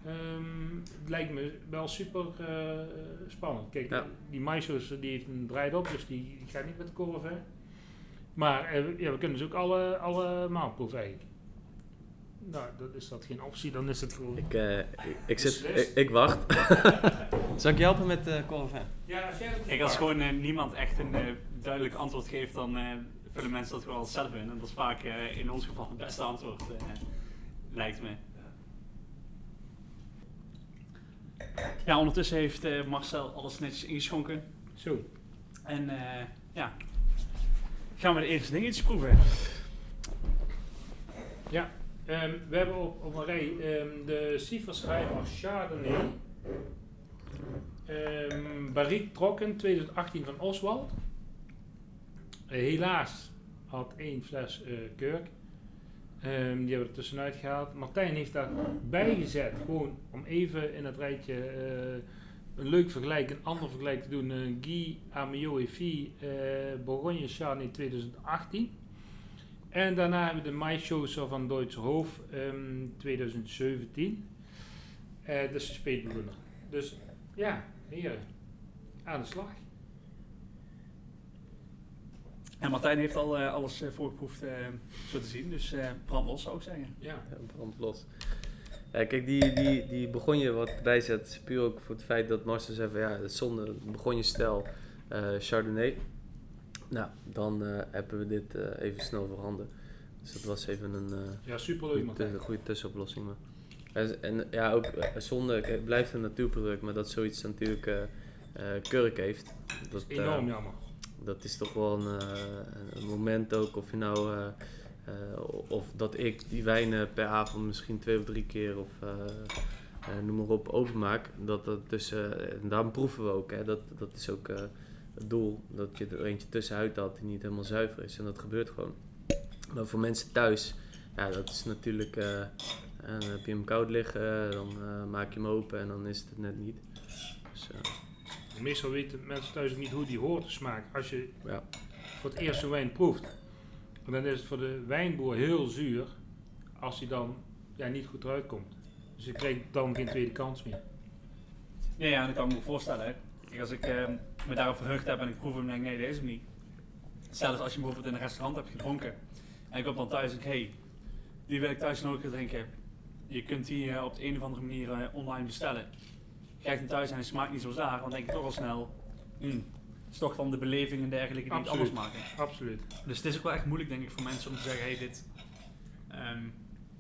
Ehm, het lijkt me wel super eh, spannend. Kijk, Ja. die maïsos die heeft een draait op, dus die gaat niet met de Coravin. Maar ja, we kunnen ze ook alle, allemaal proeven eigenlijk. Nou, dat is dat geen optie, dan is het gewoon... Ik, eh, ik, ik, zit, ik, ik wacht. Zal ik je helpen met de Coravin? Ja, als jij Kijk, als gewoon eh, niemand echt een eh, duidelijk antwoord geeft, dan eh, vullen mensen dat gewoon zelf in. En dat is vaak eh, in ons geval het beste antwoord, eh, lijkt me. Ja, ondertussen heeft eh, Marcel alles netjes ingeschonken. Zo. En eh, ja, gaan we de eerste dingetjes proeven. Ehm, we hebben op, op een rij ehm, de Sieversheimer Chardonnay. Ehm Barrique Trokken 2018 van Oswald. Eh, helaas had één fles eh Kurk. Ehm, die hebben we er tussenuit gehaald. Martijn heeft daar bijgezet, gewoon om even in het rijtje eh, een leuk vergelijk, een ander vergelijk te doen. Guy Amio Fille eh, Bourgogne Chardonnay 2018. En daarna hebben we de maïssoos van Deutsche Hof ehm, 2017. Eh dat is de speetbegonnen. Dus ja, hier aan de slag. En Martijn heeft al eh, alles eh, voorgeproefd, eh, zo te zien. Dus eh brand los zou ik zeggen. Ja. Ja, brand los. Ja, kijk, die, die, die begon je wat bijzet, puur ook voor het feit dat Marcel zei van ja, zonde, begon je stijl eh, Chardonnay. Nou, dan eh, hebben we dit eh, even snel voorhanden. Dus dat was even een eh, ja, superleuk goede, goede tussenoplossing. Maar. En, en ja, ook eh, zonde, het blijft een natuurproduct, maar dat zoiets natuurlijk eh, eh, kurk heeft. Dat, eh, Enorm jammer. dat is toch wel een, eh, een moment ook, of je nou, eh, eh, of dat ik die wijnen per avond misschien twee of drie keer of eh, eh, noem maar op openmaak. Dat dat tussen, en daarom proeven we ook, hè, dat, dat is ook eh, het doel, dat je er eentje tussenuit haalt die niet helemaal zuiver is. En dat gebeurt gewoon. Maar voor mensen thuis, ja, dat is natuurlijk, eh, en dan heb je hem koud liggen, dan eh, maak je hem open en dan is het het net niet. Dus, eh, Meestal weten mensen thuis ook niet hoe die hoort te smaken. Als je ja. voor het eerst een wijn proeft, dan is het voor de wijnboer heel zuur als hij dan ja, niet goed eruit komt. Dus je krijgt dan geen tweede kans meer. Ja, ja, dat kan ik me voorstellen. hè. Kijk, als ik eh, me daarop verheugd heb en ik proef hem en denk, nee, deze is hem niet. Zelfs als je bijvoorbeeld in een restaurant hebt gedronken en ik kom dan thuis en denk, hey, die wil ik thuis nog een keer drinken. Je kunt die eh, op de een of andere manier eh, online bestellen. Je krijgt hem thuis en hij smaakt niet zo zwaar, dan denk je toch al snel, hmm, het is toch dan de beleving en dergelijke die het anders maken. Absoluut. Dus het is ook wel echt moeilijk, denk ik, voor mensen om te zeggen: hey, dit, ehm,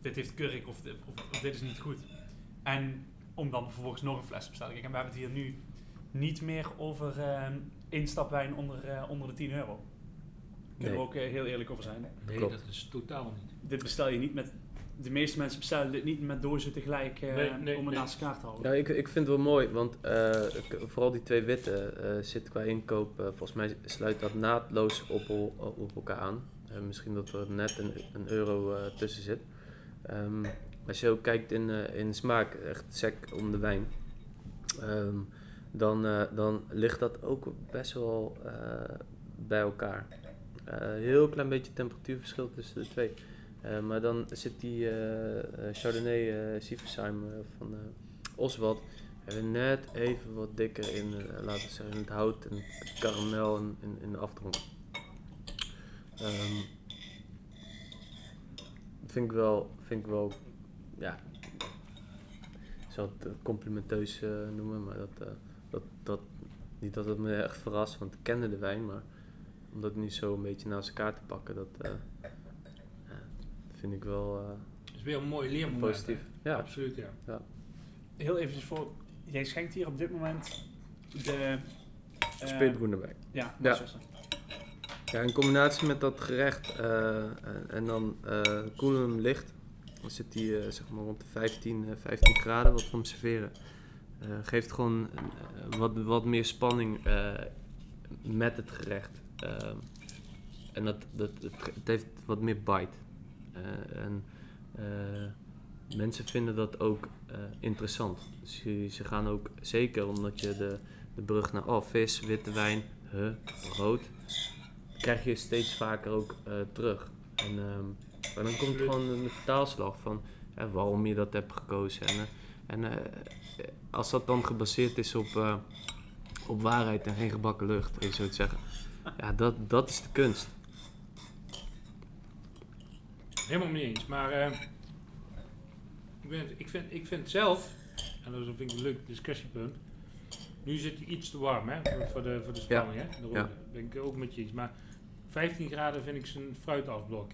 dit heeft kurk of, dit- of, of dit is niet goed. En om dan vervolgens nog een fles te bestellen. Kijk, en we hebben het hier nu niet meer over ehm instapwijn onder, eh, onder de 10 euro. Daar kunnen we ook eh, heel eerlijk over zijn. Nee, Klopt. dat is totaal niet. Dit bestel je niet met. De meeste mensen bestellen dit niet met dozen tegelijk eh, Nee, nee, om het nee. naast elkaar te houden. Ja, ik, ik vind het wel mooi, want eh, ik- vooral die twee witte eh, zit qua inkoop, volgens mij sluit dat naadloos op, op elkaar aan. Eh, misschien dat er net een, een euro eh, tussen zit. Ehm, als je ook kijkt in, eh, in smaak, echt sec om de wijn, ehm, dan, eh, dan ligt dat ook best wel eh, bij elkaar. Eh, heel klein beetje temperatuurverschil tussen de twee. Maar dan zit die Chardonnay uh, van Oswald hebben net even wat dikker in, laten we zeggen, in het hout en karamel in, in de afdronk. Ehm, vind ik wel, vind ik wel, ja, ik zou het complimenteus noemen, maar dat, dat, dat, niet dat het me echt verrast, want ik kende de wijn, maar om dat nu zo een beetje naast elkaar te pakken, dat eh, ja, vind ik wel eh, Dat is weer een mooi leermoment. positief. hè? Ja, Absoluut, ja. Heel even voor, jij schenkt hier op dit moment de... eh, speetbroen erbij. Ja, Ja. Ja, in combinatie met dat gerecht eh, en, en dan eh koelen we hem licht. Dan zit hij eh, zeg maar rond de 15, eh, 15 graden wat we hem serveren. Eh, geeft gewoon eh, wat, wat meer spanning eh, met het gerecht. En dat, dat, het, heeft wat meer bite. En mensen vinden dat ook interessant. Dus ze, ze gaan ook, zeker omdat je de, de brug naar oh, vis, witte wijn, huh, rood krijg je steeds vaker ook terug. En, ehm, maar dan komt gewoon een vertaalslag van ja, waarom je dat hebt gekozen. En, en als dat dan gebaseerd is op, eh, op waarheid en geen gebakken lucht, even zo te zeggen. Ja, dat, dat is de kunst. Helemaal mee eens. Maar eh, ik, ben, ik, vind, ik vind zelf, en dat vind ik een leuk discussiepunt. Nu zit hij iets te warm hè, voor, voor de, voor de spanning. Hè, de rode. Ja. ben ik ook met je eens. Maar 15 graden vind ik zijn fruitafblok.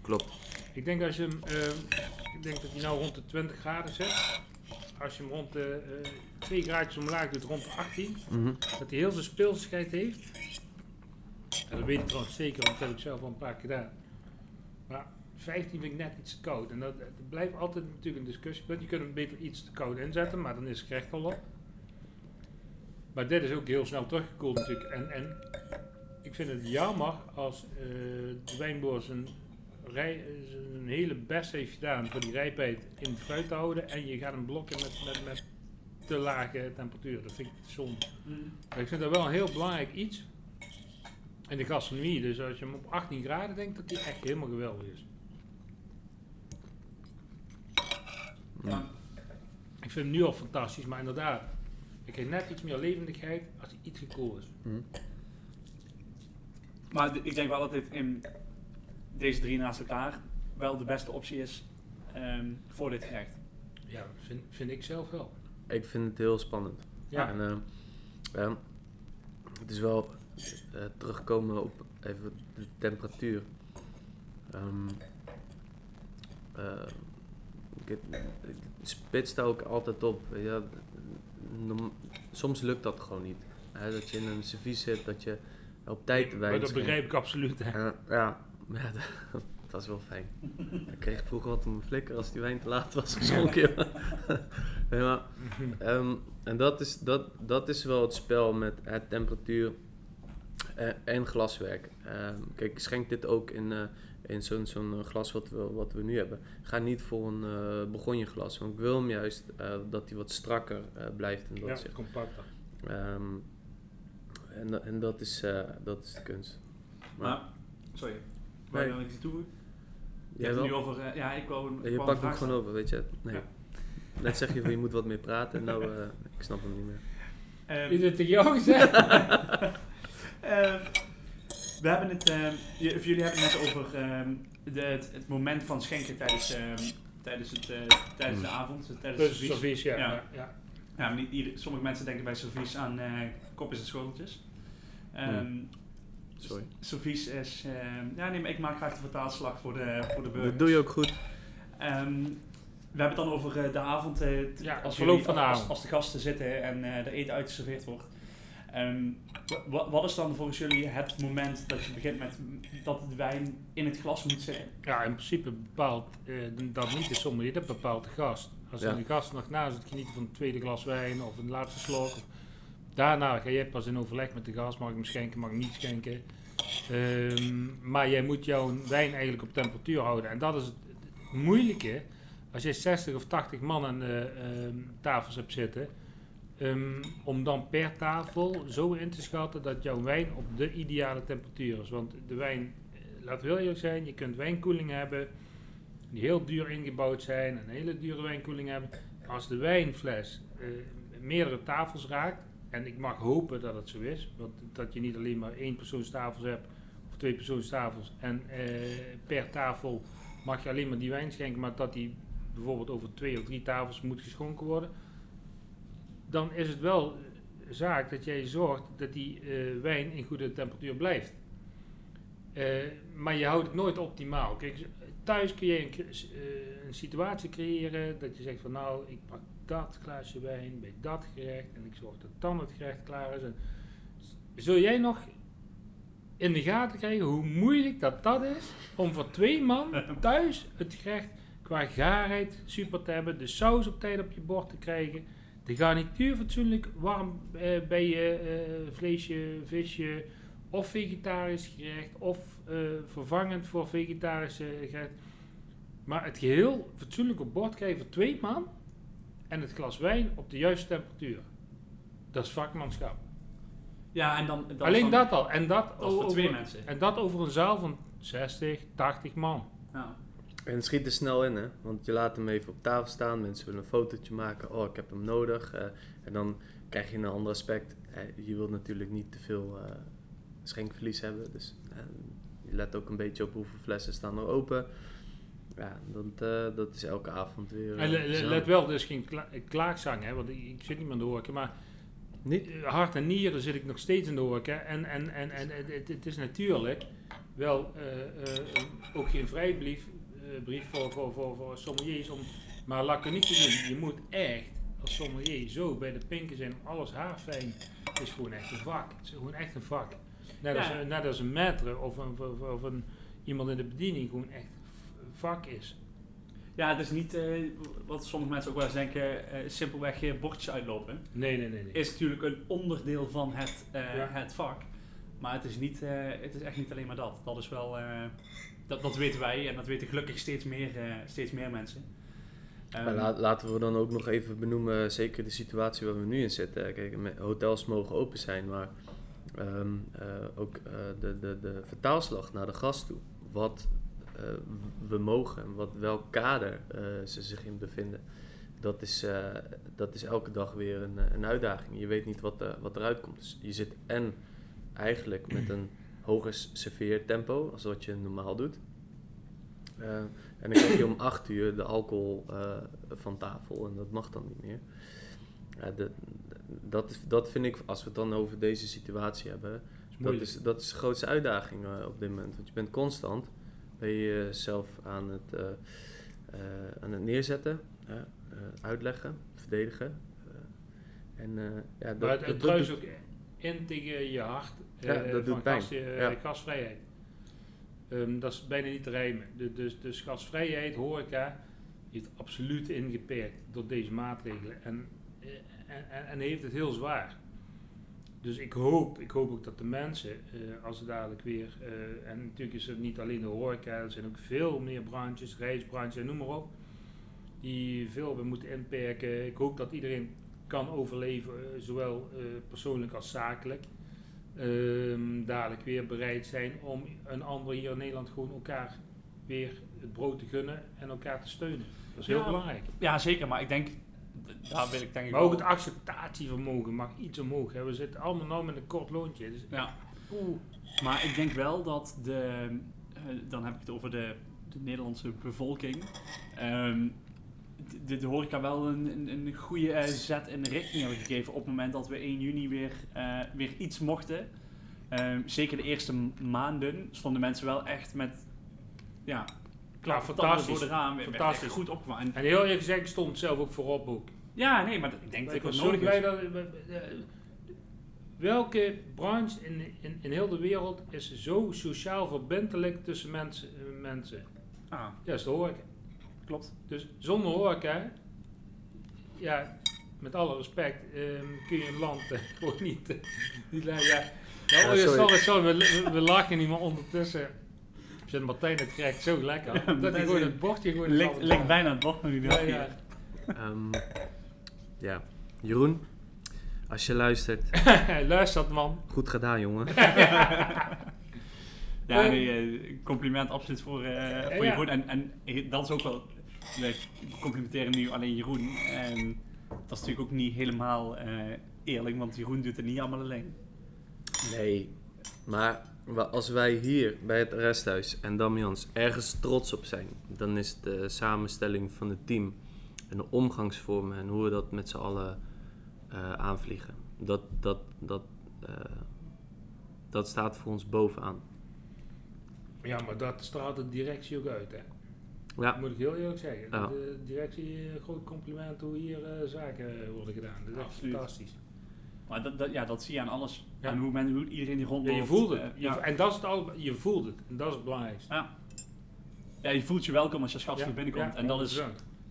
Klopt. Ik denk als je hem, eh, ik denk dat hij nou rond de 20 graden zit. Als je hem rond de eh 2 graadjes omlaag doet, rond de 18, Mhm. dat hij heel zijn speelsigheid heeft. En dat weet ik trouwens zeker, want dat heb ik zelf al een paar keer gedaan. Maar 15 vind ik net iets te koud. En dat, dat blijft altijd natuurlijk een discussiepunt. Je kunt hem beter iets te koud inzetten, maar dan is het gerecht al op. Maar dit is ook heel snel teruggekoeld natuurlijk. En, en ik vind het jammer als eh, de wijnboer zijn, rij, zijn hele best heeft gedaan voor die rijpheid in het fruit te houden. En je gaat hem blokken met, met, met te lage temperatuur. Dat vind ik zonde. Mm. Maar ik vind dat wel een heel belangrijk iets in de gastronomie. Dus als je hem op 18 graden denkt, dat die echt helemaal geweldig is. Ja. Ik vind hem nu al fantastisch, maar inderdaad, ik krijg net iets meer levendigheid als hij iets gekoeld is. Mhm. Maar ik denk wel dat dit in deze drie naast elkaar wel de beste optie is ehm, voor dit gerecht. Ja, vind, vind ik zelf wel. Ik vind het heel spannend. Ja, En ehm, ja, het is wel eh, terugkomen op even de temperatuur. Ehm eh, ik, ik spits daar ook altijd op. Ja, norm- soms lukt dat gewoon niet. Hè, dat je in een servies zit, dat je op tijd maar dat begrijp ik absoluut. Hè. Ja, ja, dat, dat is wel fijn. Ik kreeg vroeger wat om mijn flikker als die wijn te laat was geschonken. nee, maar, ehm, en dat is, dat, dat is wel het spel met het temperatuur en, en glaswerk. Ehm, kijk, schenk dit ook in, eh, in zo'n zo'n eh, glas wat we, wat we nu hebben. Ga niet voor een uh, begonje glas, want ik wil hem juist eh, dat hij wat strakker eh, blijft. En dat Ja, compacter. Ehm, en, en dat, is, eh, dat is de kunst. Maar, sorry, wil Nee. je nog iets toevoegen? Je Jij hebt het wel? nu over, eh, ja, ik wou een, Ja, ik je pakt hem vraag gewoon over, weet je. Nee. Ja. Net zeg je van je moet wat meer praten en nou, eh, ik snap hem niet meer. stellen. Is het tegen jou gezegd? ehm, we hebben het, ehm, je- of jullie hebben het net over ehm, de, het, het moment van schenken tijdens, ehm, tijdens, het, eh, tijdens de Mm. avond, dus tijdens het servies. servies, ja. Ja. ja. maar niet ieder- sommige mensen denken bij servies aan eh, kopjes en schoteltjes. Ehm Sorry. Servies is, ehm, ja nee, maar ik maak graag de vertaalslag voor de, voor de burgers. Dat doe je ook goed. Ehm, we hebben het dan over eh, de avond, eh, Ja, het als, jullie- van de als, avond. als de gasten zitten en eh de eten uitgeserveerd wordt. Ehm, wa- wat is dan volgens jullie het moment dat je begint met dat de wijn in het glas moet zitten? Ja, in principe bepaalt eh, dat niet de sommelier, dat bepaalt de gast. Als Ja. de gast nog na zit genieten van het tweede glas wijn of een laatste slok. Of, daarna ga jij pas in overleg met de gast, mag ik hem schenken, mag ik niet schenken. Ehm, maar jij moet jouw wijn eigenlijk op temperatuur houden. En dat is het, moeilijke als je 60 of 80 man aan de ehm, tafels hebt zitten, ehm, om dan per tafel zo in te schatten dat jouw wijn op de ideale temperatuur is. Want de wijn, eh, laten we heel eerlijk zijn, je kunt wijnkoelingen hebben die heel duur ingebouwd zijn en een hele dure wijnkoeling hebben. Als de wijnfles eh, meerdere tafels raakt, en ik mag hopen dat het zo is, want dat je niet alleen maar één persoonstafels hebt of twee persoonstafels en eh, per tafel mag je alleen maar die wijn schenken, maar dat die bijvoorbeeld over twee of drie tafels moet geschonken worden, dan is het wel zaak dat jij zorgt dat die eh, wijn in goede temperatuur blijft. Eh, maar je houdt het nooit optimaal. Kijk, thuis kun je een, een situatie creëren dat je zegt van nou, ik pak dat glaasje wijn bij dat gerecht en ik zorg dat dan het gerecht klaar is. En zul jij nog in de gaten krijgen hoe moeilijk dat dat is om voor twee man thuis het gerecht qua gaarheid super te hebben, de saus op tijd op je bord te krijgen, de garnituur fatsoenlijk warm eh, bij je eh, vleesje, visje of vegetarisch gerecht of eh, vervangend voor vegetarische gerecht. Maar het geheel fatsoenlijk op bord krijgen voor twee man en het glas wijn op de juiste temperatuur. Dat is vakmanschap. Ja, en dan... dan Alleen dan- dat al. En dat, Dat is voor over, twee mensen. En dat over een zaal van 60, 80 man. Ja. En het schiet er snel in, hè? Want je laat hem even op tafel staan, mensen willen een fotootje maken. Oh, ik heb hem nodig. eh, en dan krijg je een ander aspect. Eh, je wilt natuurlijk niet te veel eh, schenkverlies hebben. Dus je let ook een beetje op hoeveel flessen staan er open. Ja, dat, eh, dat is elke avond weer. Eh, let wel, er is geen kla- klaagzang, hè, want ik, ik zit niet meer in de horeca, maar Niet? eh, hart en nieren zit ik nog steeds in de horeca. En, en, en, en het, het- het is natuurlijk wel eh, eh, ook geen vrijbrief eh, brief voor, voor, voor, voor sommeliers om maar laconiek te doen. Je moet echt als sommelier zo bij de pinken zijn, alles haarfijn is gewoon echt een vak. Het is gewoon echt een vak. Net, als, Ja. een- net als een maître of, een, of, of een, iemand in de bediening gewoon echt vak is. ja, het is niet eh, wat sommige mensen ook wel eens denken, eh, simpelweg geen bordjes uitlopen. Nee, nee, nee. nee. Is natuurlijk een onderdeel van het, eh, Ja. het vak. Maar het is, niet, eh, het is echt niet alleen maar dat. Dat is wel... eh, dat, dat weten wij en dat weten gelukkig steeds meer, eh, steeds meer mensen. Ehm, Maar la- laten we dan ook nog even benoemen, zeker de situatie waar we nu in zitten. Kijk, hotels mogen open zijn, maar ehm, eh, ook eh, de, de, de vertaalslag naar de gast toe. Wat we mogen en wat, welk kader eh, ze zich in bevinden. Dat is, eh, dat is elke dag weer een, eh, een uitdaging. Je weet niet wat, wat eruit komt. Dus je zit en eigenlijk met een hoger serveertempo als wat je normaal doet. Eh, en dan krijg je om 8 uur de alcohol eh, van tafel en dat mag dan niet meer. De- dat, dat vind ik, als we het dan over deze situatie hebben, is dat is, dat is de grootste uitdaging eh, op dit moment. Want je bent constant, ben je jezelf aan het, eh, eh, aan het neerzetten, eh, eh, uitleggen, verdedigen. eh, en eh, ja, dat, Maar het, het dat ook in tegen je hart Ja, eh, dat van doet pijn. gas, eh, Ja. gasvrijheid. Ehm, dat is bijna niet te rijmen. Dus, dus gasvrijheid, horeca, heeft absoluut ingeperkt door deze maatregelen. En, eh, en, en, en heeft het heel zwaar. Dus ik hoop, ik hoop ook dat de mensen, eh, als ze dadelijk weer, eh, en natuurlijk is het niet alleen de horeca, er zijn ook veel meer branches, reisbranches, noem maar op, die veel hebben moeten inperken. Ik hoop dat iedereen kan overleven, eh, zowel persoonlijk als zakelijk. Ehm, dadelijk weer bereid zijn om een ander hier in Nederland gewoon elkaar weer het brood te gunnen en elkaar te steunen. Dat is heel Ja, belangrijk. Ja, zeker. Maar ik denk... Daar wil ik denk ik Maar ook wel- het acceptatievermogen mag iets omhoog. Hè. We zitten allemaal nou met een kort loontje. Dus, Ja. oeh, Maar ik denk wel dat de, eh, dan heb ik het over de, de Nederlandse bevolking, ehm, de, de horeca wel een, een, een goede eh, zet in de richting hebben gegeven op het moment dat we 1 juni weer, eh, weer iets mochten. Ehm, zeker de eerste maanden stonden mensen wel echt met, ja, klaar fantastisch. voor de raam. Fantastisch. goed opgevangen. En- En heel eerlijk gezegd, ik stond zelf ook voorop ook. Ja, nee, maar ik denk dat Ik het was nodig blij is. dat... Welke branche in, in, in heel de wereld is zo sociaal verbindelijk tussen mensen? mensen? Ah, Ja, dat is de horeca. klopt. Dus zonder horeca, ja, met alle respect, ehm, kun je een land eh, gewoon niet, eh, niet. Ja. Nou, oh sorry. sorry, sorry, we, we, we lachen niet meer ondertussen. Vindt Martijn het gerecht zo lekker. dat hij gewoon het bordje gewoon Ligt bijna het bord nog niet Ja, ja. Ehm, ja, Jeroen, als je luistert, Luistert man. goed gedaan jongen. Ja, nee, eh, compliment absoluut voor, eh, voor ja. Jeroen. En, en eh, dat is ook wel, we complimenteren nu alleen Jeroen. En dat is natuurlijk ook niet helemaal eh, eerlijk, want Jeroen doet het niet allemaal alleen. Nee, maar als wij hier bij het resthuis en Damians ergens trots op zijn, dan is de samenstelling van het team en de omgangsvormen en hoe we dat met z'n allen eh, aanvliegen. Dat, dat, dat, eh, dat staat voor ons bovenaan. Ja, maar dat straalt de directie ook uit, hè. Ja, Dat moet ik heel eerlijk zeggen. Ja. De directie, eh, groot compliment hoe hier zaken worden gedaan. Dat is echt fantastisch. Maar dat, dat, ja, dat zie je aan alles. Ja. En hoe, men, hoe iedereen die Ja, rondloopt. je voelt het. eh, Je ja. En dat is het al, je voelt het. En dat is het belangrijkste. Ja. ja, je voelt je welkom als je Ja, hier binnenkomt. ja, en dat is... 100%.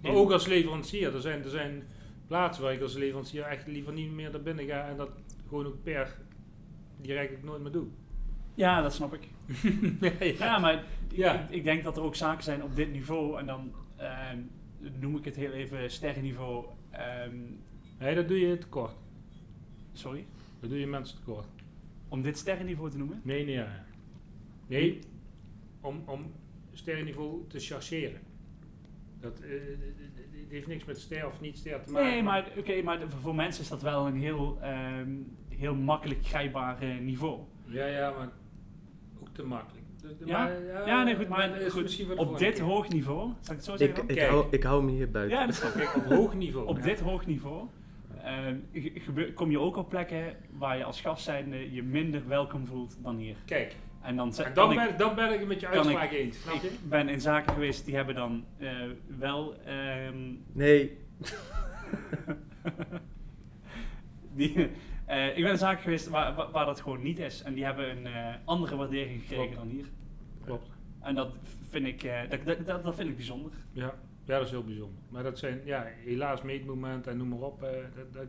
Maar ook als leverancier. Er zijn, er zijn plaatsen waar ik als leverancier echt liever niet meer naar binnen ga en dat gewoon ook per direct ook nooit meer doe. Ja, dat snap ik. Ja, maar Ja. Ik, ik denk dat er ook zaken zijn op dit niveau. En dan ehm, noem ik het heel even sterrenniveau. Nee, dat doe je tekort. Sorry. Doe je mensen tekort. Om dit sterrenniveau te noemen? Nee, nee, ja. Nee, om, om sterrenniveau te chargeren. Dat eh, het heeft niks met ster of niet ster te maken. Nee, maar, oké, maar de- voor mensen is dat wel een heel, ehm, heel makkelijk grijpbaar eh, niveau. Ja, ja, maar ook te makkelijk. De- de- Ja? maar, Ja, nee, goed, maar is goed, misschien voor de Op dit keer. hoog niveau, zal ik het zo ik, zeggen? ik, Kijk. hou, ik hou me hier buiten. ja, dat ik. Kijk, op hoog niveau. Op ja. dit hoog niveau ehm, kom je ook op plekken waar je als gast zijnde je minder welkom voelt dan hier. Kijk, En dan, en dan, ik, ben, dan ben ik het met je uitspraak eens. Snap je? ik ben in zaken geweest die hebben dan eh, wel ehm, Nee, die, eh, ik ben in zaken geweest waar, waar, waar dat gewoon niet is. En die hebben een eh, andere waardering gekregen Klopt. dan hier. Klopt. En dat vind ik, eh, dat, dat, dat, dat vind ik bijzonder. Ja, ja, dat is heel bijzonder. Maar dat zijn, ja, helaas meetmomenten en noem maar op. eh, dat, dat,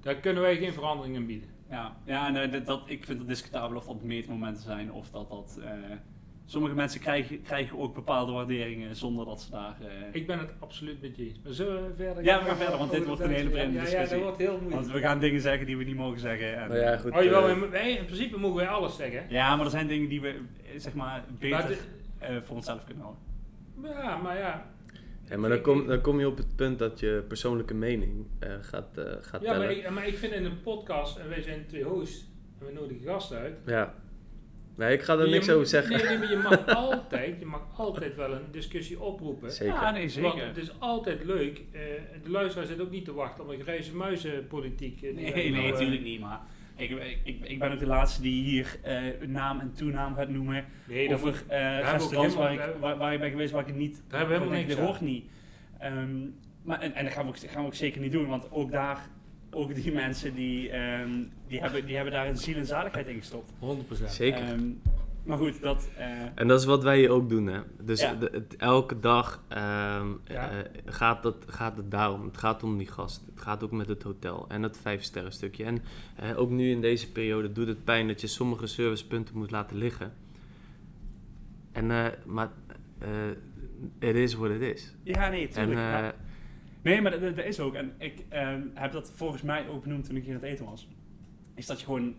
daar kunnen wij geen verandering in bieden. Ja, ja en, eh, dat, dat, ik vind het discutabel of dat meetmomenten zijn of dat dat... eh, sommige mensen krijgen, krijgen ook bepaalde waarderingen zonder dat ze daar... eh, Ik ben het absoluut met je eens. Maar zullen we verder Ja, we gaan verder, want dit wordt een hele Duitse- vreemde ja, Ja, discussie. dat wordt heel moeilijk. want we gaan dingen zeggen die we niet mogen zeggen. En, nou ja, goed. Oh, jawel, wij- wij, in principe mogen wij alles zeggen. Ja, maar er zijn dingen die we, zeg maar, beter Maar de- eh, voor onszelf kunnen houden. Ja, maar ja. Ja, maar dan kom, dan kom je op het punt dat je persoonlijke mening eh, gaat, eh, gaat Ja, maar tellen. ik, maar ik vind in een podcast, en wij zijn twee hosts, en we nodigen gasten uit. Ja. Nee, ik ga er niks over zeggen. Nee, nee, maar je mag altijd, je mag altijd wel een discussie oproepen. Zeker. Ja, nee, Want zeker. het is altijd leuk. eh, de luisteraar zit ook niet te wachten op een grijze muizenpolitiek. Nee, nee, nou, natuurlijk niet, maar ik, ik, ben ook de laatste die hier eh, een naam en toenaam gaat noemen Nee, dat over wordt- eh restaurants waar ik, waar, waar ik ben geweest waar ik het niet... Daar hebben we helemaal niks denk, Dat hoort niet. Ehm, maar, en, en dat gaan we, ook, gaan we ook zeker niet doen, want ook daar, ook die mensen die, ehm, die, hebben, die hebben daar een ziel en zaligheid in gestopt. 100%. Zeker. Ehm, maar goed, dat... eh, En dat is wat wij hier ook doen, hè. Dus Ja. de- het- elke dag ehm, Ja. eh, gaat, dat, gaat het daarom. Het gaat om die gast. Het gaat ook met het hotel en het vijfsterren stukje. En eh, ook nu in deze periode doet het pijn dat je sommige servicepunten moet laten liggen. En, eh, maar het is wat het is. ja, nee, En tuurlijk. ja. Nee, maar dat, is ook. En ik ehm, heb dat volgens mij ook benoemd toen ik hier aan het eten was. Is dat je gewoon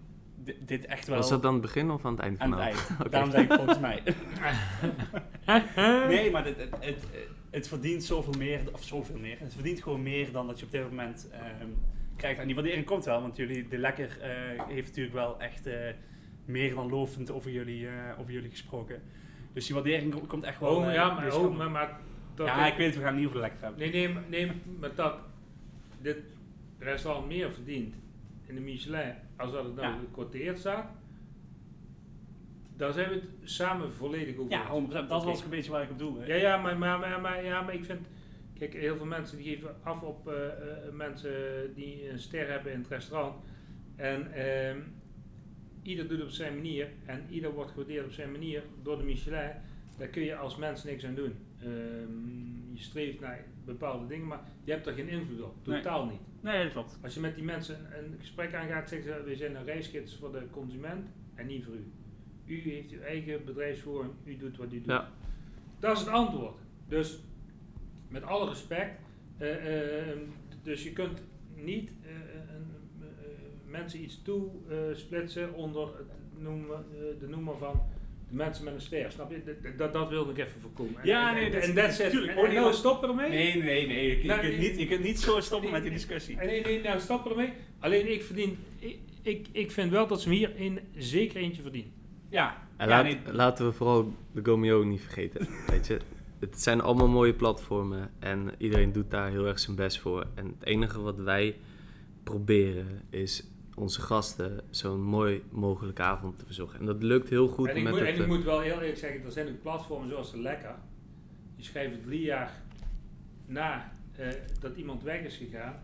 dit echt wel... was dat aan het begin of aan het eind aan van het de eind. Oké. Daarom zei ik volgens mij. nee, maar het, het, het, het verdient zoveel meer, of zoveel meer. Het verdient gewoon meer dan dat je op dit moment ehm, krijgt. En die waardering komt wel, want jullie, de Lekker eh, heeft natuurlijk wel echt eh, meer dan lovend over jullie, eh, over jullie gesproken. Dus die waardering ko- komt echt wel. Oh, ja, maar, oh, op. maar, maar dat ja, ik weet het, we gaan het niet over de Lekker hebben. Nee, nee, maar- nee, maar dat dit restaurant meer verdient in de Michelin als dat het nou Ja. gequoteerd staat, dan zijn we het samen volledig over. Ja, eens. 100%. Dat was een beetje waar ik op doelde. Ja, ja, maar, maar, maar, maar, ja, maar ik vind, kijk, heel veel mensen die geven af op eh, eh, mensen die een ster hebben in het restaurant. En ehm, ieder doet het op zijn manier en ieder wordt gewaardeerd op zijn manier door de Michelin. Daar kun je als mens niks aan doen. Ehm, je streeft naar bepaalde dingen, maar je hebt er geen invloed op. Nee. Totaal niet. Nee, dat klopt. Als je met die mensen een gesprek aangaat, zeggen ze, we zijn een reisgids voor de consument en niet voor u. U heeft uw eigen bedrijfsvoering, u doet wat u doet. Ja. Dat is het antwoord. Dus met alle respect, eh, eh, dus je kunt niet eh, een- mensen iets toesplitsen onder het noemen, de noemer van mensen met een ster. Snap je? Dat- Dat, dat wilde ik even voorkomen. En- Ja, en- nee, en, dat-. En, Oh, nou stoppen ermee. Nee, nee, nee. Je, je Nou, kunt ik- niet, je kunt niet zo stoppen met die discussie. Nee, nee, nou stoppen ermee. Alleen ik verdien, ik, ik, ik vind wel dat ze hier in zeker eentje verdienen. Ja, En ja, laat- nee, laten we vooral de Gomeo niet vergeten. Weet je, het zijn allemaal mooie platformen en iedereen doet daar heel erg zijn best voor. En het enige wat wij proberen is onze gasten zo'n mooi mogelijke avond te verzorgen. En dat lukt heel goed en ik, met moet, het... en ik eh, moet wel heel eerlijk zeggen, er zijn ook platformen zoals de Lekker. Die schrijven drie jaar na eh, dat iemand weg is gegaan,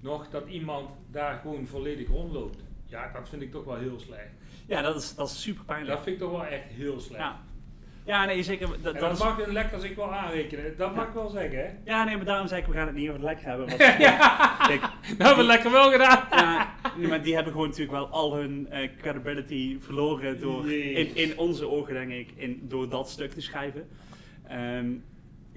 nog dat iemand daar gewoon volledig rondloopt. Ja, dat vind ik toch wel heel slecht. ja dat, is, dat is super pijnlijk. Dat vind ik toch wel echt heel slecht. Ja. ja, nee, zeker. Dat, en dat dat is, mag een Lekker zich wel aanrekenen. Dat mag ik wel zeggen, hè? ja, nee, maar daarom zei ik, we gaan het niet over het lekker hebben. Want, Kijk, Dat hebben we lekker wel gedaan. ja, nee, maar die hebben gewoon natuurlijk wel al hun eh, credibility verloren door, in, in onze ogen denk ik, in, door dat stuk te schrijven. Ehm,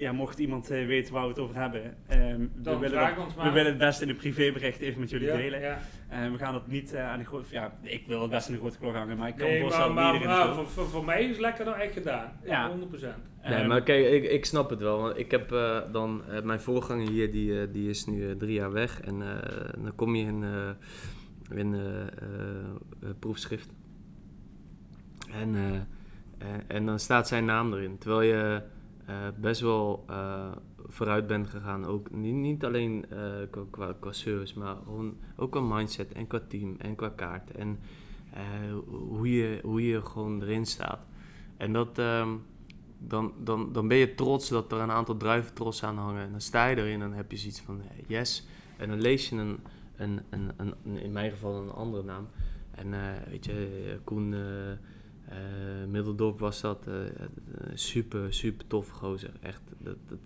ja, mocht iemand eh, weten waar we het over hebben, ehm, we, Dan willen vraag dat- ons we willen het best in een privébericht even met jullie Ja, delen. ja. En we gaan het niet eh, aan de grote... Ja, ik wil het best in de grote klok hangen, maar ik kan Nee, maar, voorstellen maar, dat het voor, voor, voor mij is Lekker nou echt gedaan. Ja. 100%. Nee, Ehm, maar kijk, ik, ik snap het wel. Want ik heb eh, dan... mijn voorganger hier, die, eh, die is nu drie jaar weg. En eh, dan kom je in, eh, in proefschrift. En, eh, en, en dan staat zijn naam erin. Terwijl je best wel eh, vooruit bent gegaan. Ook niet, niet alleen eh, qua, qua, service, maar gewoon ook qua mindset en qua team en qua kaart. En eh, hoe, je, hoe je gewoon erin staat. En dat, ehm, dan, dan, dan ben je trots dat er een aantal druiventrossen aan hangen. En dan sta je erin en dan heb je zoiets van eh, yes. En dan lees je een, een, een, een, in mijn geval een andere naam. En eh, weet je, eh, Koen eh, eh, Middeldorp was dat. eh, super, super tof gozer. Echt, dat, dat,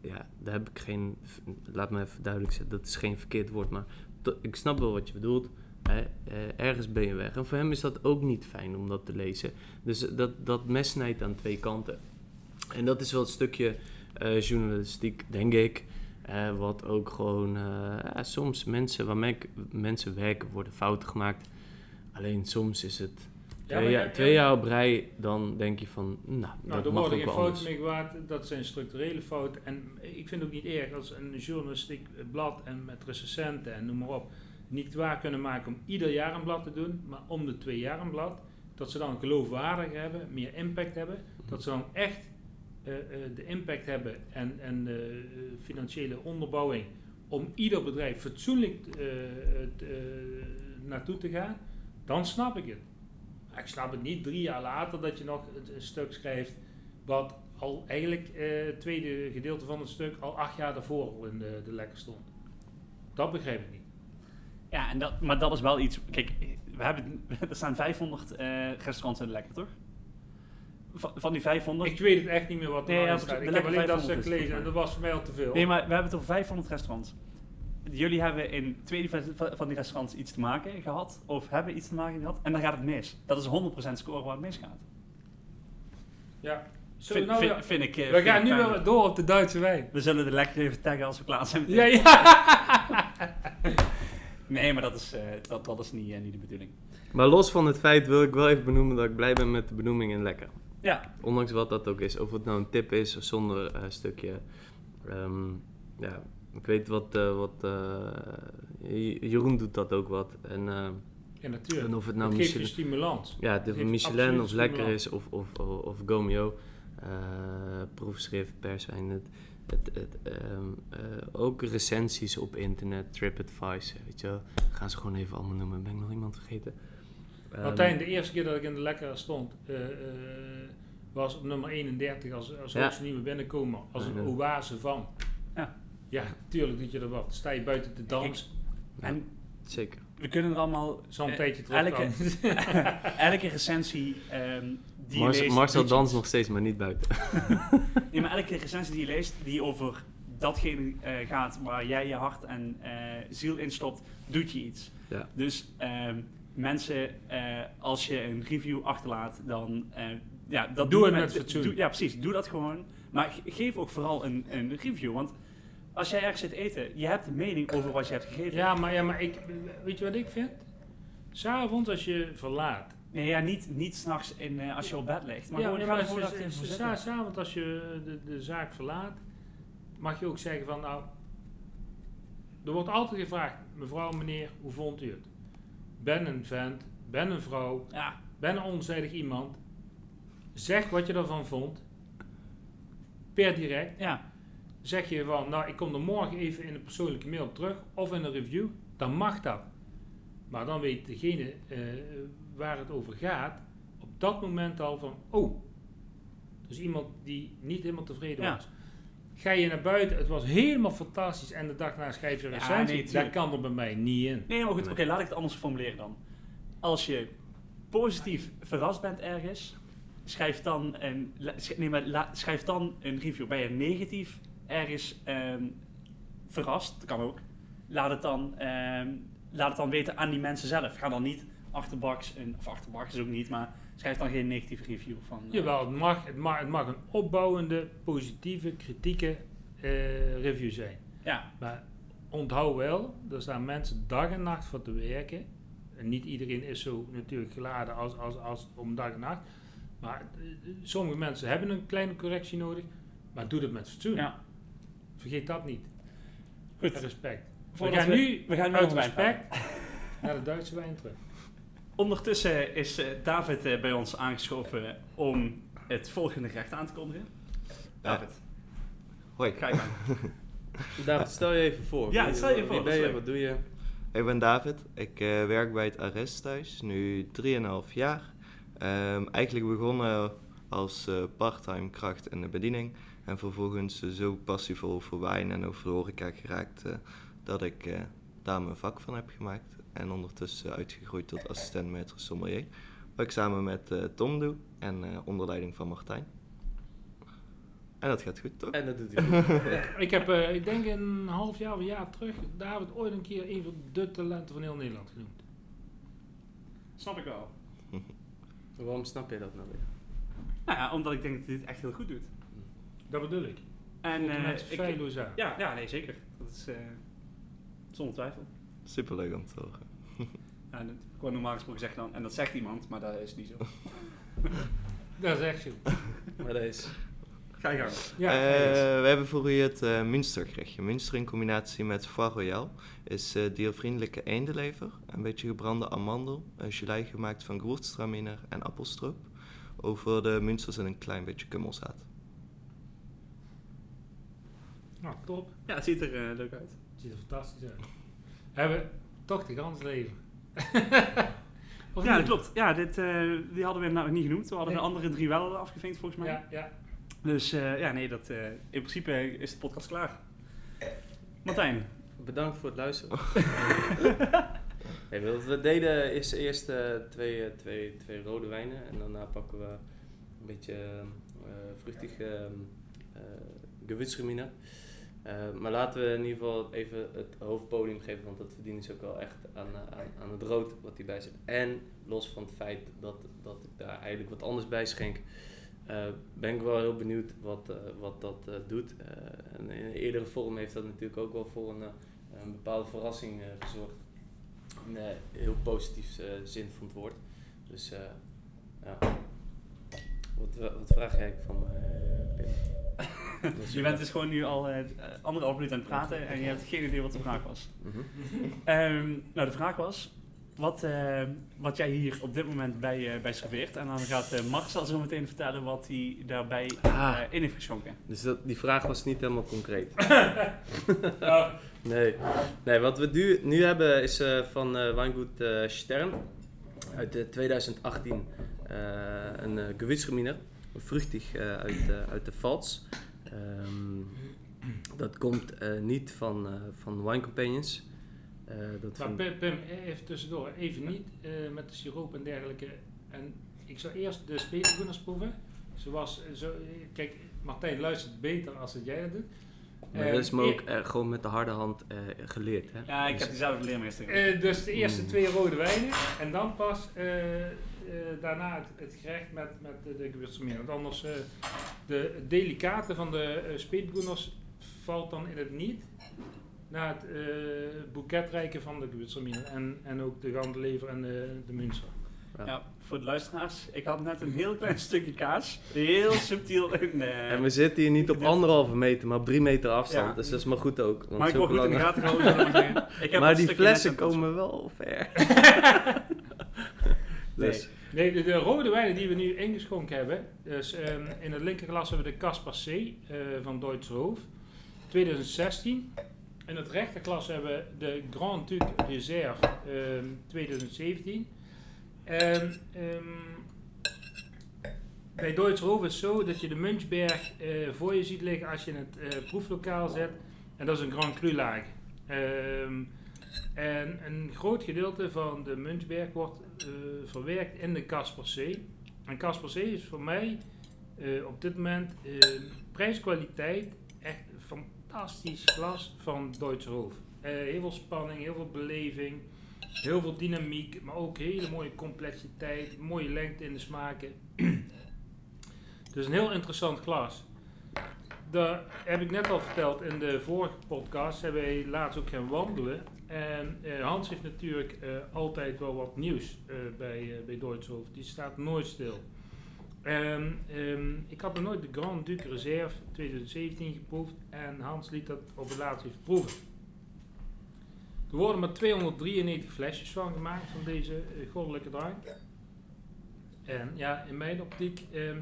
ja, daar heb ik geen, laat me even duidelijk zeggen, dat is geen verkeerd woord. Maar ik snap wel wat je bedoelt. Eh, ergens ben je weg. En voor hem is dat ook niet fijn om dat te lezen. Dus dat, dat mes snijdt aan twee kanten. En dat is wel het stukje journalistiek, denk ik. wat ook gewoon soms mensen waarmee mensen werken worden fouten gemaakt. Alleen soms is het twee, maar jaar, ja, twee ja. jaar op rij, dan denk je van, nou, Nou, dat er mag worden geen fouten mee gemaakt. Dat zijn structurele fouten. En ik vind het ook niet erg als een journalistiek blad en met recensenten en noem maar op niet waar kunnen maken om ieder jaar een blad te doen, maar om de twee jaar een blad. Dat ze dan geloofwaardig hebben, meer impact hebben. Dat ze dan echt eh, eh, de impact hebben en, en de eh, financiële onderbouwing om ieder bedrijf fatsoenlijk naartoe te gaan. Dan snap ik het. Ik snap het niet drie jaar later dat je nog een, stuk schrijft wat al eigenlijk eh, het tweede gedeelte van het stuk al acht jaar daarvoor al in de, de lekker stond. Dat begrijp ik niet. Ja, en dat, maar dat is wel iets... Kijk, we hebben, er staan 500 eh, restaurants in de Lekker, toch? Van, van die 500... Ik weet het echt niet meer wat er Nee, nou ja, staat. de Ik heb alleen dat 500 stuk gelezen en dat was voor mij al te veel. Nee, maar we hebben het over 500 restaurants. Jullie hebben in twee van die restaurants iets te maken gehad, of hebben iets te maken gehad, en dan gaat het mis. Dat is 100% score waar het misgaat. Ja. Zo, Vind, nou, vind, ik... eh, we vind gaan ik nu wel door op de Duitse wijn. We zullen de lekker even taggen als we klaar zijn. met Ja, ja. Nee, maar dat is, eh, dat, dat is niet, eh, niet de bedoeling. Maar los van het feit wil ik wel even benoemen dat ik blij ben met de benoeming in Lekker. Ja, Ondanks wat dat ook is. Of het nou een tip is of zonder eh, stukje. Ehm, ja, ik weet wat. eh, wat eh, Jeroen doet dat ook wat. En, eh, ja, natuurlijk. en of het nou het geeft je Michelin, stimulans. ja, het de geeft Michelin of lekker is of, of, of, of Gomeo. eh, proefschrift, perswijn. Het, het, het, ehm, eh, ook recensies op internet, TripAdvisor. Weet je wel. Gaan ze gewoon even allemaal noemen. Ben ik nog iemand vergeten? Martijn, de eerste keer dat ik in de Lekker stond, eh, eh, was op nummer 31 als, als Ja. nieuwe binnenkomer. Als een oase van. Ja. Ja, tuurlijk doet je er wat. Sta je buiten te dansen. ja, en zeker. we kunnen er allemaal... Zo'n eh, tijdje terug. elke, elke recensie ehm, die je Marcel, leest... Marcel iets. nog steeds, maar niet buiten. Nee, maar elke recensie die je leest, die over datgene eh, gaat waar jij je hart en eh, ziel in stopt, doet je iets. Ja. Dus ehm, mensen, eh, als je een review achterlaat, dan... eh, ja, dat Doe het met fatsoen. doe- ja, precies. Doe dat gewoon. Maar ge- geef ook vooral een, een review. Want als jij ergens zit eten, je hebt een mening over wat je hebt gegeten. Ja, maar, ja, maar ik, weet je wat ik vind? S'avonds als je verlaat. Nee, ja, niet, niet s'nachts uh, als je op bed ligt. Maar ja, gewoon maar ervoor s- je s'avonds als je de, de zaak verlaat, mag je ook zeggen van nou, er wordt altijd gevraagd, mevrouw, meneer, hoe vond u het? Ben een vent, ben een vrouw, Ja, ben een onzijdig iemand. Zeg wat je ervan vond. Per direct. ja. Zeg je van, nou, ik kom er morgen even in een persoonlijke mail op terug of in een review, dan mag dat. Maar dan weet degene eh, waar het over gaat op dat moment al van, oh, dus iemand die niet helemaal tevreden Ja. was. Ga je naar buiten, het was helemaal fantastisch en de dag na schrijf je een Ja, nee, dat kan er bij mij niet in. Nee, maar goed, Nee. oké, laat ik het anders formuleren dan. Als je positief verrast bent ergens, schrijf dan een, nee, maar schrijf dan een review. Ben je negatief ergens ehm, verrast, dat kan ook, laat het, dan, ehm, laat het dan weten aan die mensen zelf. Ga dan niet achterbaks, een, of achterbaks is ook niet, maar schrijf dan geen negatieve review van... eh, Jawel, het mag, het, mag, het mag een opbouwende, positieve, kritieke eh, review zijn. Ja, Maar onthoud wel, er staan mensen dag en nacht voor te werken. En niet iedereen is zo natuurlijk geladen als, als, als om dag en nacht. Maar eh, sommige mensen hebben een kleine correctie nodig. Maar doe het met fatsoen. ja. Vergeet dat niet. Goed. Respect. We gaan we- nu we gaan nu uit respect naar de Duitse wijn terug. Ondertussen is eh, David eh, bij ons aangeschoven om het volgende gerecht aan te kondigen. David, Hoi, ga je gang. David, stel je even voor. Ja, Wie- stel je wie voor, dat ben je? Wat doe je? ik ben David. Ik eh, werk bij het arrest thuis, nu 3,5 jaar. Ehm, eigenlijk begonnen als eh parttime kracht in de bediening. En vervolgens eh, zo passievol voor wijn en over de horeca geraakt eh, dat ik eh, daar mijn vak van heb gemaakt. En ondertussen uitgegroeid tot assistent maître sommelier. Wat ik samen met eh, Tom doe en eh, onder leiding van Martijn. En dat gaat goed, toch? En dat doet hij goed. Ik heb, eh, ik denk een half jaar of een jaar terug, David ooit een keer een van de talenten van heel Nederland genoemd. Snap ik wel. Waarom snap je dat nou weer? Nou ja, omdat ik denk dat hij het echt heel goed doet. Dat bedoel ik. En eh, mensen ik, ja, ja, nee, zeker. Dat is eh, zonder twijfel. Superleuk om te horen. Ja, dat, gewoon normaal gesproken zeg dan, en dat zegt iemand, maar dat is niet zo. Dat is echt zo. Maar dat is... Ga je gang. Ja, Eh, we hebben voor u het eh Münstergerechtje. Münster in combinatie met Foie Royal is eh diervriendelijke eendenlever, een beetje gebrande amandel, een gelei gemaakt van gewurztraminer en appelstroop. Over de Münsters en een klein beetje kummelzaad. Nou, top. Ja, het ziet er eh, leuk uit. Het ziet er fantastisch uit. Hebben we toch de gans leven. Ja, dat klopt. Ja, dit, eh, die hadden we nou niet genoemd. We hadden Nee. de andere drie wel afgevinkt volgens mij. Ja, ja. Dus eh, ja, nee, dat, eh, in principe is de podcast klaar. Martijn. Bedankt voor het luisteren. nee, wat we deden is eerst eh, twee, twee, twee rode wijnen en daarna pakken we een beetje eh vruchtig Eh, maar laten we in ieder geval even het hoofdpodium geven, want dat verdienen ze ook wel echt aan, eh, aan, aan het rood wat hierbij zit. En los van het feit dat, dat ik daar eigenlijk wat anders bij schenk, eh, ben ik wel heel benieuwd wat, wat dat doet. En in een eerdere vorm heeft dat natuurlijk ook wel voor een, bepaalde verrassing gezorgd. In heel positief zin van het woord. Dus ja. Wat, wat vraag jij van eh, Pim? Je bent dus gewoon nu al eh, anderhalf minuut aan het praten en je hebt geen idee wat de vraag was. Mhm. Ehm, nou, de vraag was wat, eh, wat jij hier op dit moment bij, eh, bij serveert. En dan gaat eh Marcel zo meteen vertellen wat hij daarbij Ah. eh, in heeft geschonken. Dus dat, die vraag was niet helemaal concreet. nee. nee, wat we nu, nu hebben is eh, van eh Wijngoed eh, Stern uit eh, 2018 eh, een uh, gewürztraminer, vruchtig eh, uit, eh, uit de Pfalz. Ehm, dat komt eh, niet van, eh, van Wine Companions. Eh, dat Maar van- Pim, Pim, even tussendoor. Even niet eh, met de siroop en dergelijke. En ik zou eerst de speelgoeders proeven. Zoals, zo, eh, kijk, Martijn luistert beter als dat jij dat doet. Maar Eh, dat is me ook e- eh, gewoon met de harde hand eh, geleerd, hè? Ja, ik Dus- heb diezelfde leermeester. Eh, dus de eerste Mm. twee rode wijnen en dan pas eh, eh, daarna het, het gerecht met, met de, de gewürztraminer. Want anders, eh, de het delicate van de uh, valt dan in het niet naar het eh boeketrijke van de gewürztraminer en, en ook de gandelever en de, de Münster. Ja. Ja, voor de luisteraars, ik had net een heel klein stukje kaas, heel subtiel in eh, En we zitten hier niet op anderhalve meter, maar op drie meter afstand. Ja. Dus dat is maar goed ook. Want Maar ik zulke goed in de gaten we maar die flessen komen wel ver. Nee. Dus, Nee, de, de rode wijnen die we nu ingeschonken hebben, dus ehm, in het linkerglas hebben we de Caspar C eh, van Deutsche Hof, 2016. In het rechterglas hebben we de Grand Duc Reserve ehm, 2017. En ehm, bij Deutsche Hof is het zo dat je de Munchberg eh, voor je ziet liggen als je in het eh, proeflokaal zit. En dat is een Grand Cru laag. Ehm, en een groot gedeelte van de Munchberg wordt eh, verwerkt in de Casper C. En Casper C is voor mij eh, op dit moment eh, prijskwaliteit echt fantastisch glas van Deutsche Hof. Heel veel spanning, heel veel beleving, heel veel dynamiek, maar ook hele mooie complexiteit, mooie lengte in de smaken. dus een heel interessant glas. Dat heb ik net al verteld in de vorige podcast. Hebben wij laatst ook gaan wandelen. En eh, Hans heeft natuurlijk eh, altijd wel wat nieuws eh, bij, bij Deutsche Die staat nooit stil. En ehm, ik had nog nooit de Grand Duc Reserve 2017 geproefd. En Hans liet dat op het laatst even proeven. Er worden maar 293 flesjes van gemaakt van deze goddelijke drank. En ja, in mijn optiek ehm,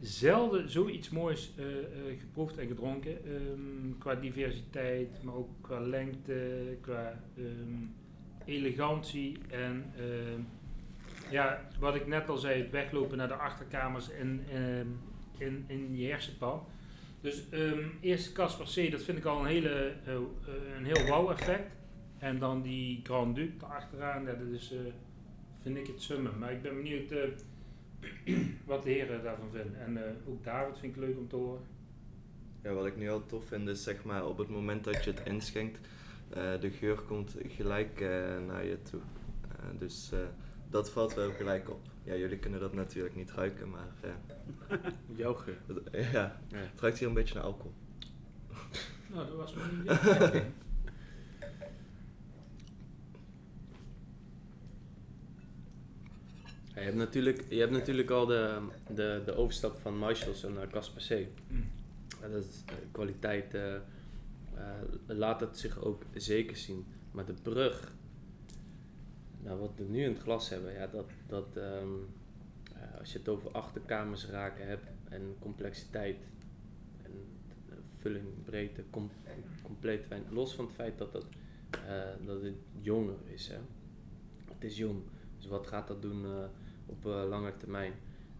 zelden zoiets moois uh, uh, geproefd en gedronken. Um, qua diversiteit, maar ook qua lengte, qua um, elegantie. En uh, ja, wat ik net al zei, het weglopen naar de achterkamers in, in, in je hersenpan. Dus um, eerst Casper C, dat vind ik al een, hele, uh, een heel wow effect. En dan die Grand Duc erachteraan, dat is, vind ik het summen. Maar ik ben benieuwd wat de heren daarvan vinden. En uh, ook David vind ik leuk om te horen. Ja, wat ik nu al tof vind is zeg maar op het moment dat je het inschenkt, uh, de geur komt gelijk uh, naar je toe. Uh, dus dat valt wel gelijk op. Ja, jullie kunnen dat natuurlijk niet ruiken, maar Jouw geur. Het, ja, Ja. het ruikt hier een beetje naar alcohol. Nou, dat was mijn idee. Je, hebt natuurlijk, je hebt natuurlijk al de, de, de overstap van Marshalls naar Casper C. Mm. Dat is, de kwaliteit eh, eh, laat het zich ook zeker zien. Maar de brug, nou, wat we nu in het glas hebben, ja, dat, dat ehm, eh, als je het over achterkamers raken hebt en complexiteit en vulling, breedte, com compleet wijn, los van het feit dat, dat, dat het jonger is. Hè. Het is jong, dus wat gaat dat doen op eh, lange termijn?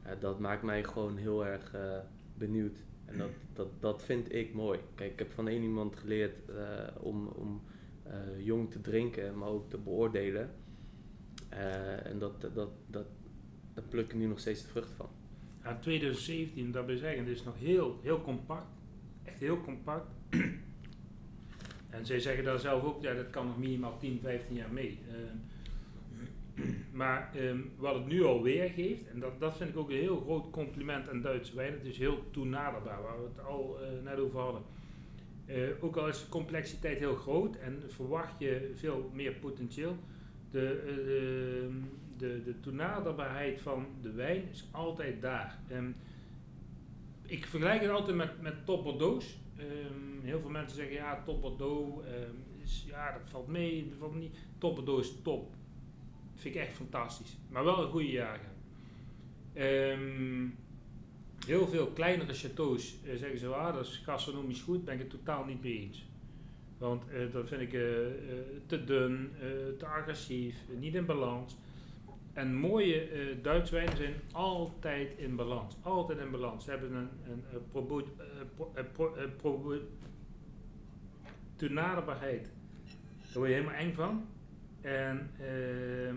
Eh, dat maakt mij gewoon heel erg eh, benieuwd. En dat, dat, dat vind ik mooi. Kijk, ik heb van één iemand geleerd om, om jong te drinken, maar ook te beoordelen. En dat, dat, dat, daar pluk ik nu nog steeds de vrucht van. Ja, 2017, dat wil zeggen, dit is nog heel, heel compact. Echt heel compact. en zij zeggen daar zelf ook, ja, dat kan nog minimaal 10, 15 jaar mee. Maar um, wat het nu al weergeeft, en dat, dat vind ik ook een heel groot compliment aan Duitse wijn, het is heel toenaderbaar, waar we het al uh, net over hadden. Uh, ook al is de complexiteit heel groot en verwacht je veel meer potentieel, de, de, de, de toenaderbaarheid van de wijn is altijd daar. Um, ik vergelijk het altijd met, met Top Bordeaux. Heel veel mensen zeggen ja, Top Bordeaux, is, ja, dat valt mee, dat valt niet. Top Bordeaux is top. Vind ik echt fantastisch. Maar wel een goede jager. Um, heel veel kleinere chateaus uh, zeggen zo, ah, dat is gastronomisch goed. Ben ik het totaal niet mee eens. Want uh, dat vind ik uh, te dun, te agressief, niet in balans. En mooie Duitse wijnen zijn altijd in balans. Altijd in balans. Ze hebben een, een, een probo, pro, pro, pro. Daar word je helemaal eng van. En uh,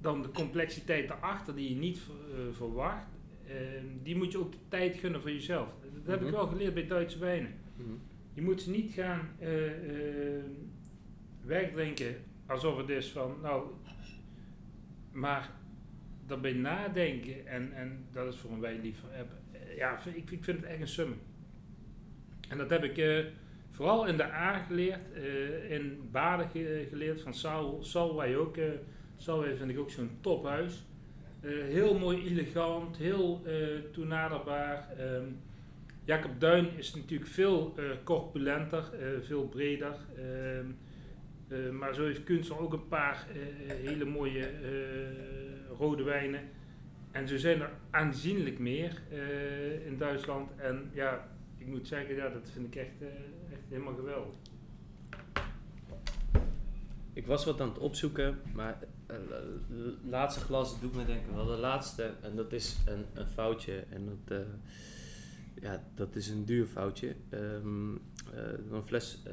dan de complexiteit daarachter die je niet uh, verwacht. ehm, die moet je ook de tijd gunnen voor jezelf. Dat heb ik Mhm. wel geleerd bij Duitse wijnen. Mhm. Je moet ze niet gaan eh, eh, wegdrinken alsof het is van, nou, maar daarbij nadenken en, en dat is voor een wijnliefhebber. eh, Ja, ik, ik vind het echt een sum. En dat heb ik eh, vooral in de A geleerd, eh, in Baden ge- geleerd van Sal, Salwij ook. eh Salwij vind ik ook zo'n tophuis. Eh, heel mooi elegant, heel eh toenaderbaar. Ehm, Jacob Duin is natuurlijk veel eh, corpulenter, eh, veel breder. ehm, eh, maar zo heeft Kunstler ook een paar eh, hele mooie eh, rode wijnen. En zo zijn er aanzienlijk meer eh, in Duitsland. En ja, ik moet zeggen, ja, dat vind ik eh, echt helemaal geweldig. Ik was wat aan het opzoeken, maar het laatste glas doet me denken wel de laatste. En dat is een, een foutje. En dat, eh, ja, dat is een duur foutje. Ehm, eh, een fles uh,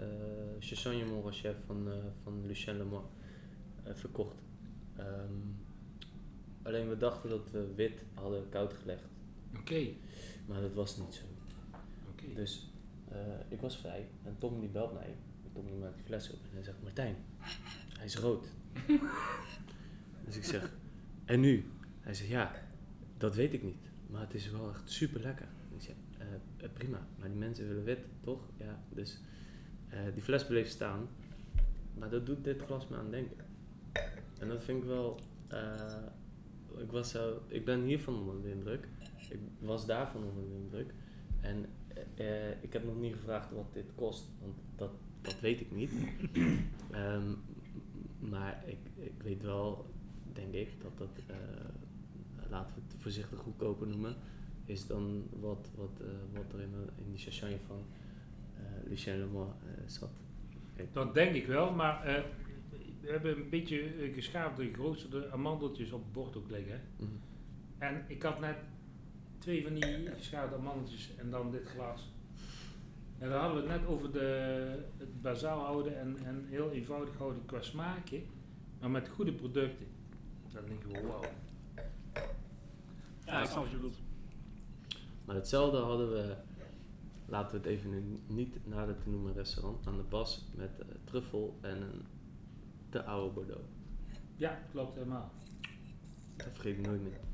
Chassagne Montrachet van, eh, van Lucien Lemoy eh, verkocht. Ehm, alleen we dachten dat we wit hadden koud gelegd. Oké, Maar dat was niet zo. oké. Dus eh, ik was vrij en Tom die belt mij. Tom die maakt die fles op en hij zegt, Martijn, hij is rood. dus ik zeg, en nu? Hij zegt, ja, dat weet ik niet. Maar het is wel echt super lekker. Ik zeg, "Eh, eh, prima, maar die mensen willen wit, toch? Ja, dus die fles bleef staan. Maar dat doet dit glas me aan denken. En dat vind ik wel... ik, was zo, ik ben hiervan onder de indruk. Ik was daarvan onder de indruk. En eh, ik heb nog niet gevraagd wat dit kost, want dat, dat weet ik niet. Ehm, maar ik, ik weet wel, denk ik, dat dat, eh, laten we het voorzichtig goedkoper noemen, is dan wat, wat, eh, wat er in, de- in die champagne van Lucien zat. Dat denk ik wel, maar we hebben een beetje geschaafde, geroosterde amandeltjes op het bord ook liggen. mhm. En ik had net twee van die geschaafde amandeltjes en dan dit glas. En dan hadden we het net over de, het bazaal houden en, en heel eenvoudig houden qua smaken, maar met goede producten. Dan denk ik, wow. Ja, ik snap wat je bedoelt. Maar hetzelfde hadden we, laten we het even een niet nader te noemen restaurant, aan de Bas met eh, truffel en een te oude Bordeaux. Ja, klopt helemaal. Dat vergeet ik nooit meer.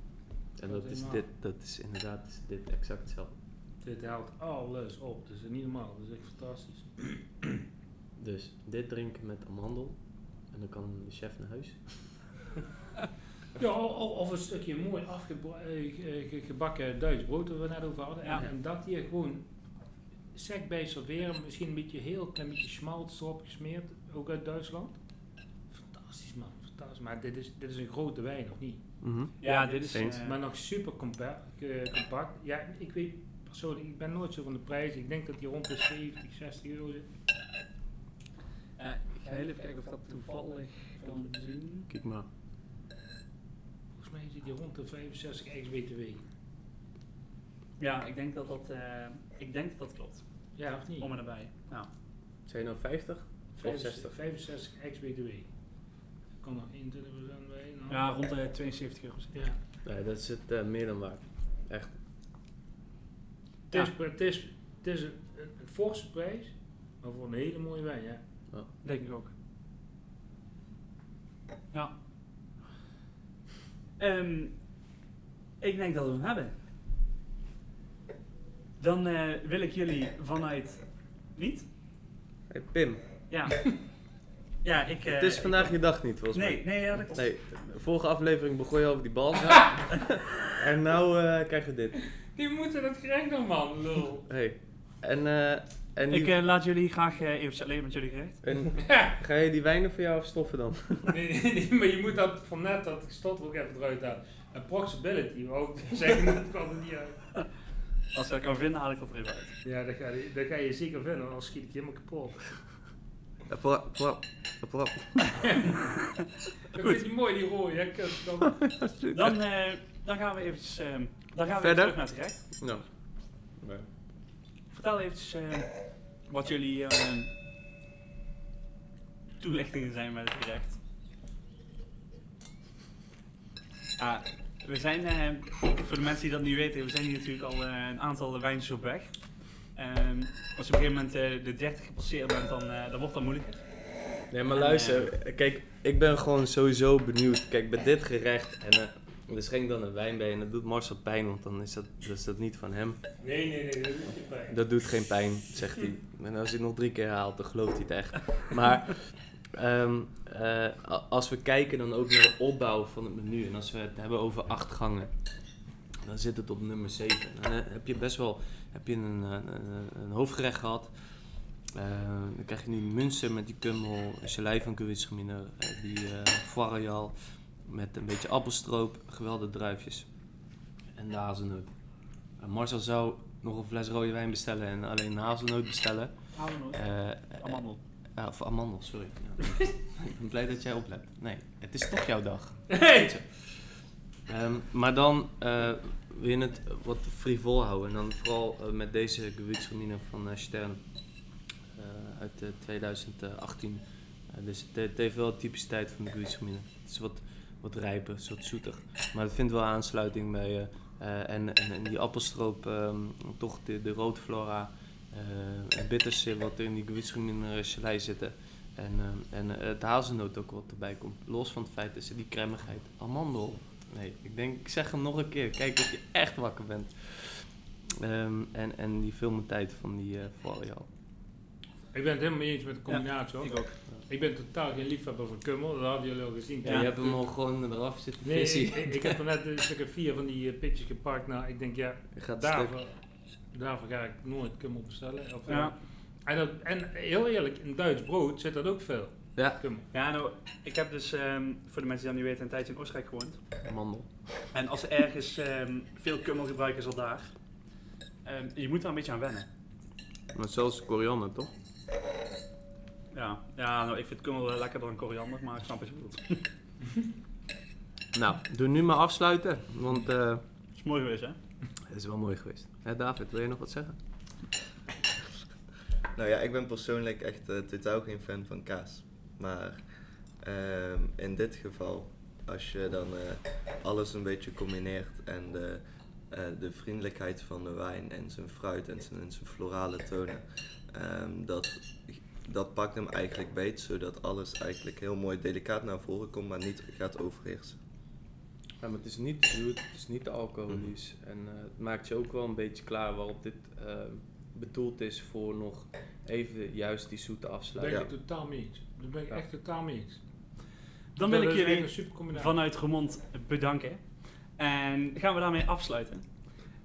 En Dat dat is, dit, dat is inderdaad dit exact hetzelfde. Dit haalt alles op, dat is niet normaal, dat is echt fantastisch. Dus dit drinken met amandel. En dan kan de chef naar huis. Ja, of een stukje mooi afgebakken Duits brood, waar we net over hadden. Ja. En, en dat hier gewoon sec bij serveren, misschien een beetje heel klein beetje schmaltz erop gesmeerd, ook uit Duitsland. Fantastisch man, fantastisch. Maar dit is, dit is een grote wijn, of niet? Ja, dit is... Eh, Maar nog super eh, compact. Ja, ik weet persoonlijk, ik ben nooit zo van de prijs. Ik denk dat die rond de 70, 60 euro zit. eh, ik ga heel even kijken of dat toevallig kan zien. Kijk maar. Volgens mij zit die rond de 65 ex-BTW. Ja, ik denk dat dat, eh, ik denk dat dat klopt. Ja, of niet? Om en nabij. Ja. Zijn je nou 50? Of 60? 65 ex-BTW. Kan nog 21% bij. Nou. ja, rond de 72 euro. Ja. Nee, dat is het eh, meer dan waard. Echt. Het is, het is, het is een, een, forse prijs, maar voor een hele mooie wijn, ja. Denk ik ook. Ja. Ehm, ik denk dat we hem hebben. Dan eh, wil ik jullie vanuit... Niet? Hey, Pim, Ja. ja, ik... eh, het is ik- vandaag je dag niet volgens Nee, mij. nee, ja, dat klopt. Nee, de vorige aflevering begon je over die bal. en nou eh, krijgen we dit. Die moeten dat gerecht doen, man, lul. Hey. En, eh en, die, Ik eh, laat jullie graag eh, even alleen met jullie gerecht. en Ja. ga je die wijnen voor jou afstoffen dan? Nee, nee, nee, maar je moet dat van net dat gestot ook even eruit halen. Approximability, wou ik zeggen, dat kwam er niet uit. Als ik dat kan vinden, haal ik dat er even uit. Ja, dat ga, je, dat ga je zeker vinden, anders schiet ik je helemaal kapot. Plap, plap, plap. Dat vind je mooi, die rode, hè? Dan- Dan, eh, dan gaan we eventjes... eh, dan gaan we even terug naar het gerecht. Nou. Vertel eventjes eh, wat jullie eh, toelichtingen zijn met het gerecht. Ah, We zijn, eh, voor de mensen die dat niet weten, we zijn hier natuurlijk al eh, een aantal wijntjes op weg. Ehm, als je op een gegeven moment eh, de 30 gepasseerd bent, dan, eh, dan wordt dat moeilijker. Nee, maar luister, kijk, ik ben gewoon sowieso benieuwd. Kijk, bij dit gerecht, en eh, er schenkt dan een wijn bij en dat doet Marcel pijn, want dan is dat, dat is dat niet van hem. Nee, nee, nee, dat is niet pijn. Dat doet geen pijn, zegt hij. En als hij het nog drie keer haalt, dan gelooft hij het echt. Maar ehm, eh, als we kijken dan ook naar de opbouw van het menu, en als we het hebben over acht gangen, dan zit het op nummer 7. Dan eh, heb je best wel heb je een, eh, een, een hoofdgerecht gehad. Eh, dan krijg je die munster met die kummel, gelei van eh die eh foie royal met een beetje appelstroop, geweldige druifjes en de hazelnoot. Eh, Marcel zou nog een fles rode wijn bestellen en alleen hazelnoot bestellen. Hazelnoot. Eh, Amandel. of amandel, sorry. Ja. ik ben blij dat jij oplet. Nee, het is toch jouw dag. Hey! Ehm, maar dan eh, wil je het wat frivol houden. En dan vooral eh, met deze Gewürztraminer van eh, Stern eh, uit eh, 2018. Eh, dus het, heeft wel de typiciteit van de Gewürztraminer. Het is wat, wat rijper, wat zoetig. Maar het vindt wel aansluiting bij en, en, en die appelstroop, ehm, toch de, de roodflora en bitters wat in die gelei zitten. En, ehm, en het hazelnoot ook wat erbij komt. Los van het feit dat ze die cremmigheid, amandel. Nee, ik denk, ik zeg hem nog een keer. Kijk of je echt wakker bent. Ehm, en, en die filmtijd van die eh Royal. Ik ben het helemaal mee eens met de combinatie hoor. Ik ook. Ik ben totaal geen liefhebber van kummel, dat hadden jullie al gezien. Ja, je hebt hem al gewoon eraf zitten Nee, ik, ik, ik heb er net een stuk of vier van die eh, pitjes gepakt. Nou, ik denk ja, daarvoor, daarvoor ga ik nooit kummel bestellen. Of, Ja. en, dat, en heel eerlijk, in Duits brood zit dat ook veel. Ja, Kummel. Ja, nou, ik heb dus, ehm, voor de mensen die dat niet weten, een tijdje in Oostenrijk gewoond. amandel. En als ze ergens ehm, veel kummel gebruiken, is al daar. Ehm, je moet daar een beetje aan wennen. Maar zelfs koriander, toch? Ja, ja nou, ik vind kummel wel lekkerder dan koriander, maar ik snap wat je bedoelt. Nou, doe nu maar afsluiten. Want eh, Het is mooi geweest, hè? het is wel mooi geweest. Hè, David, wil je nog wat zeggen? Nou ja, ik ben persoonlijk echt eh, totaal geen fan van kaas. Maar ehm, in dit geval, als je dan eh, alles een beetje combineert en de, eh, de vriendelijkheid van de wijn en zijn fruit en zijn, en zijn florale tonen, ehm, dat, dat pakt hem eigenlijk beet, zodat alles eigenlijk heel mooi delicaat naar voren komt, maar niet gaat overheersen. Ja, maar het is niet zoet, het is niet alcoholisch. En eh, het maakt je ook wel een beetje klaar waarop dit eh, bedoeld is voor nog even juist die zoete ben afsluiting. ik het totaal mee eens. Daar ben ik Ja. echt totaal mee eens. Dan wil Dat ik jullie vanuit Remond bedanken. En gaan we daarmee afsluiten.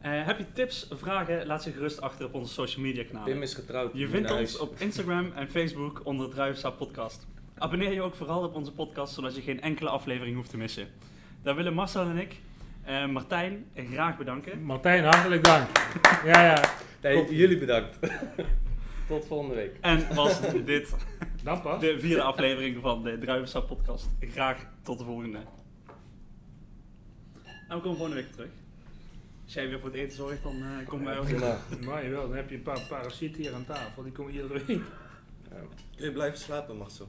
Eh, heb je tips, vragen, laat ze gerust achter op onze social media kanalen. Pim is getrouwd. Je in vindt huis. ons op Instagram en Facebook onder Druivensap Podcast. Abonneer je ook vooral op onze podcast, zodat je geen enkele aflevering hoeft te missen. Daar willen Marcel en ik, eh, Martijn, graag bedanken. Martijn, hartelijk dank. ja, ja. Nee, jullie bedankt. Tot volgende week. En was dit Dan pas. de vierde aflevering van de Druivensap Podcast. Graag tot de volgende. En we komen volgende week terug. Als jij weer voor het eten zorgt, dan eh kom bij ons. Maar jawel, dan heb je een paar parasieten hier aan tafel. Die komen iedere week. Kun je blijven slapen, Marcel?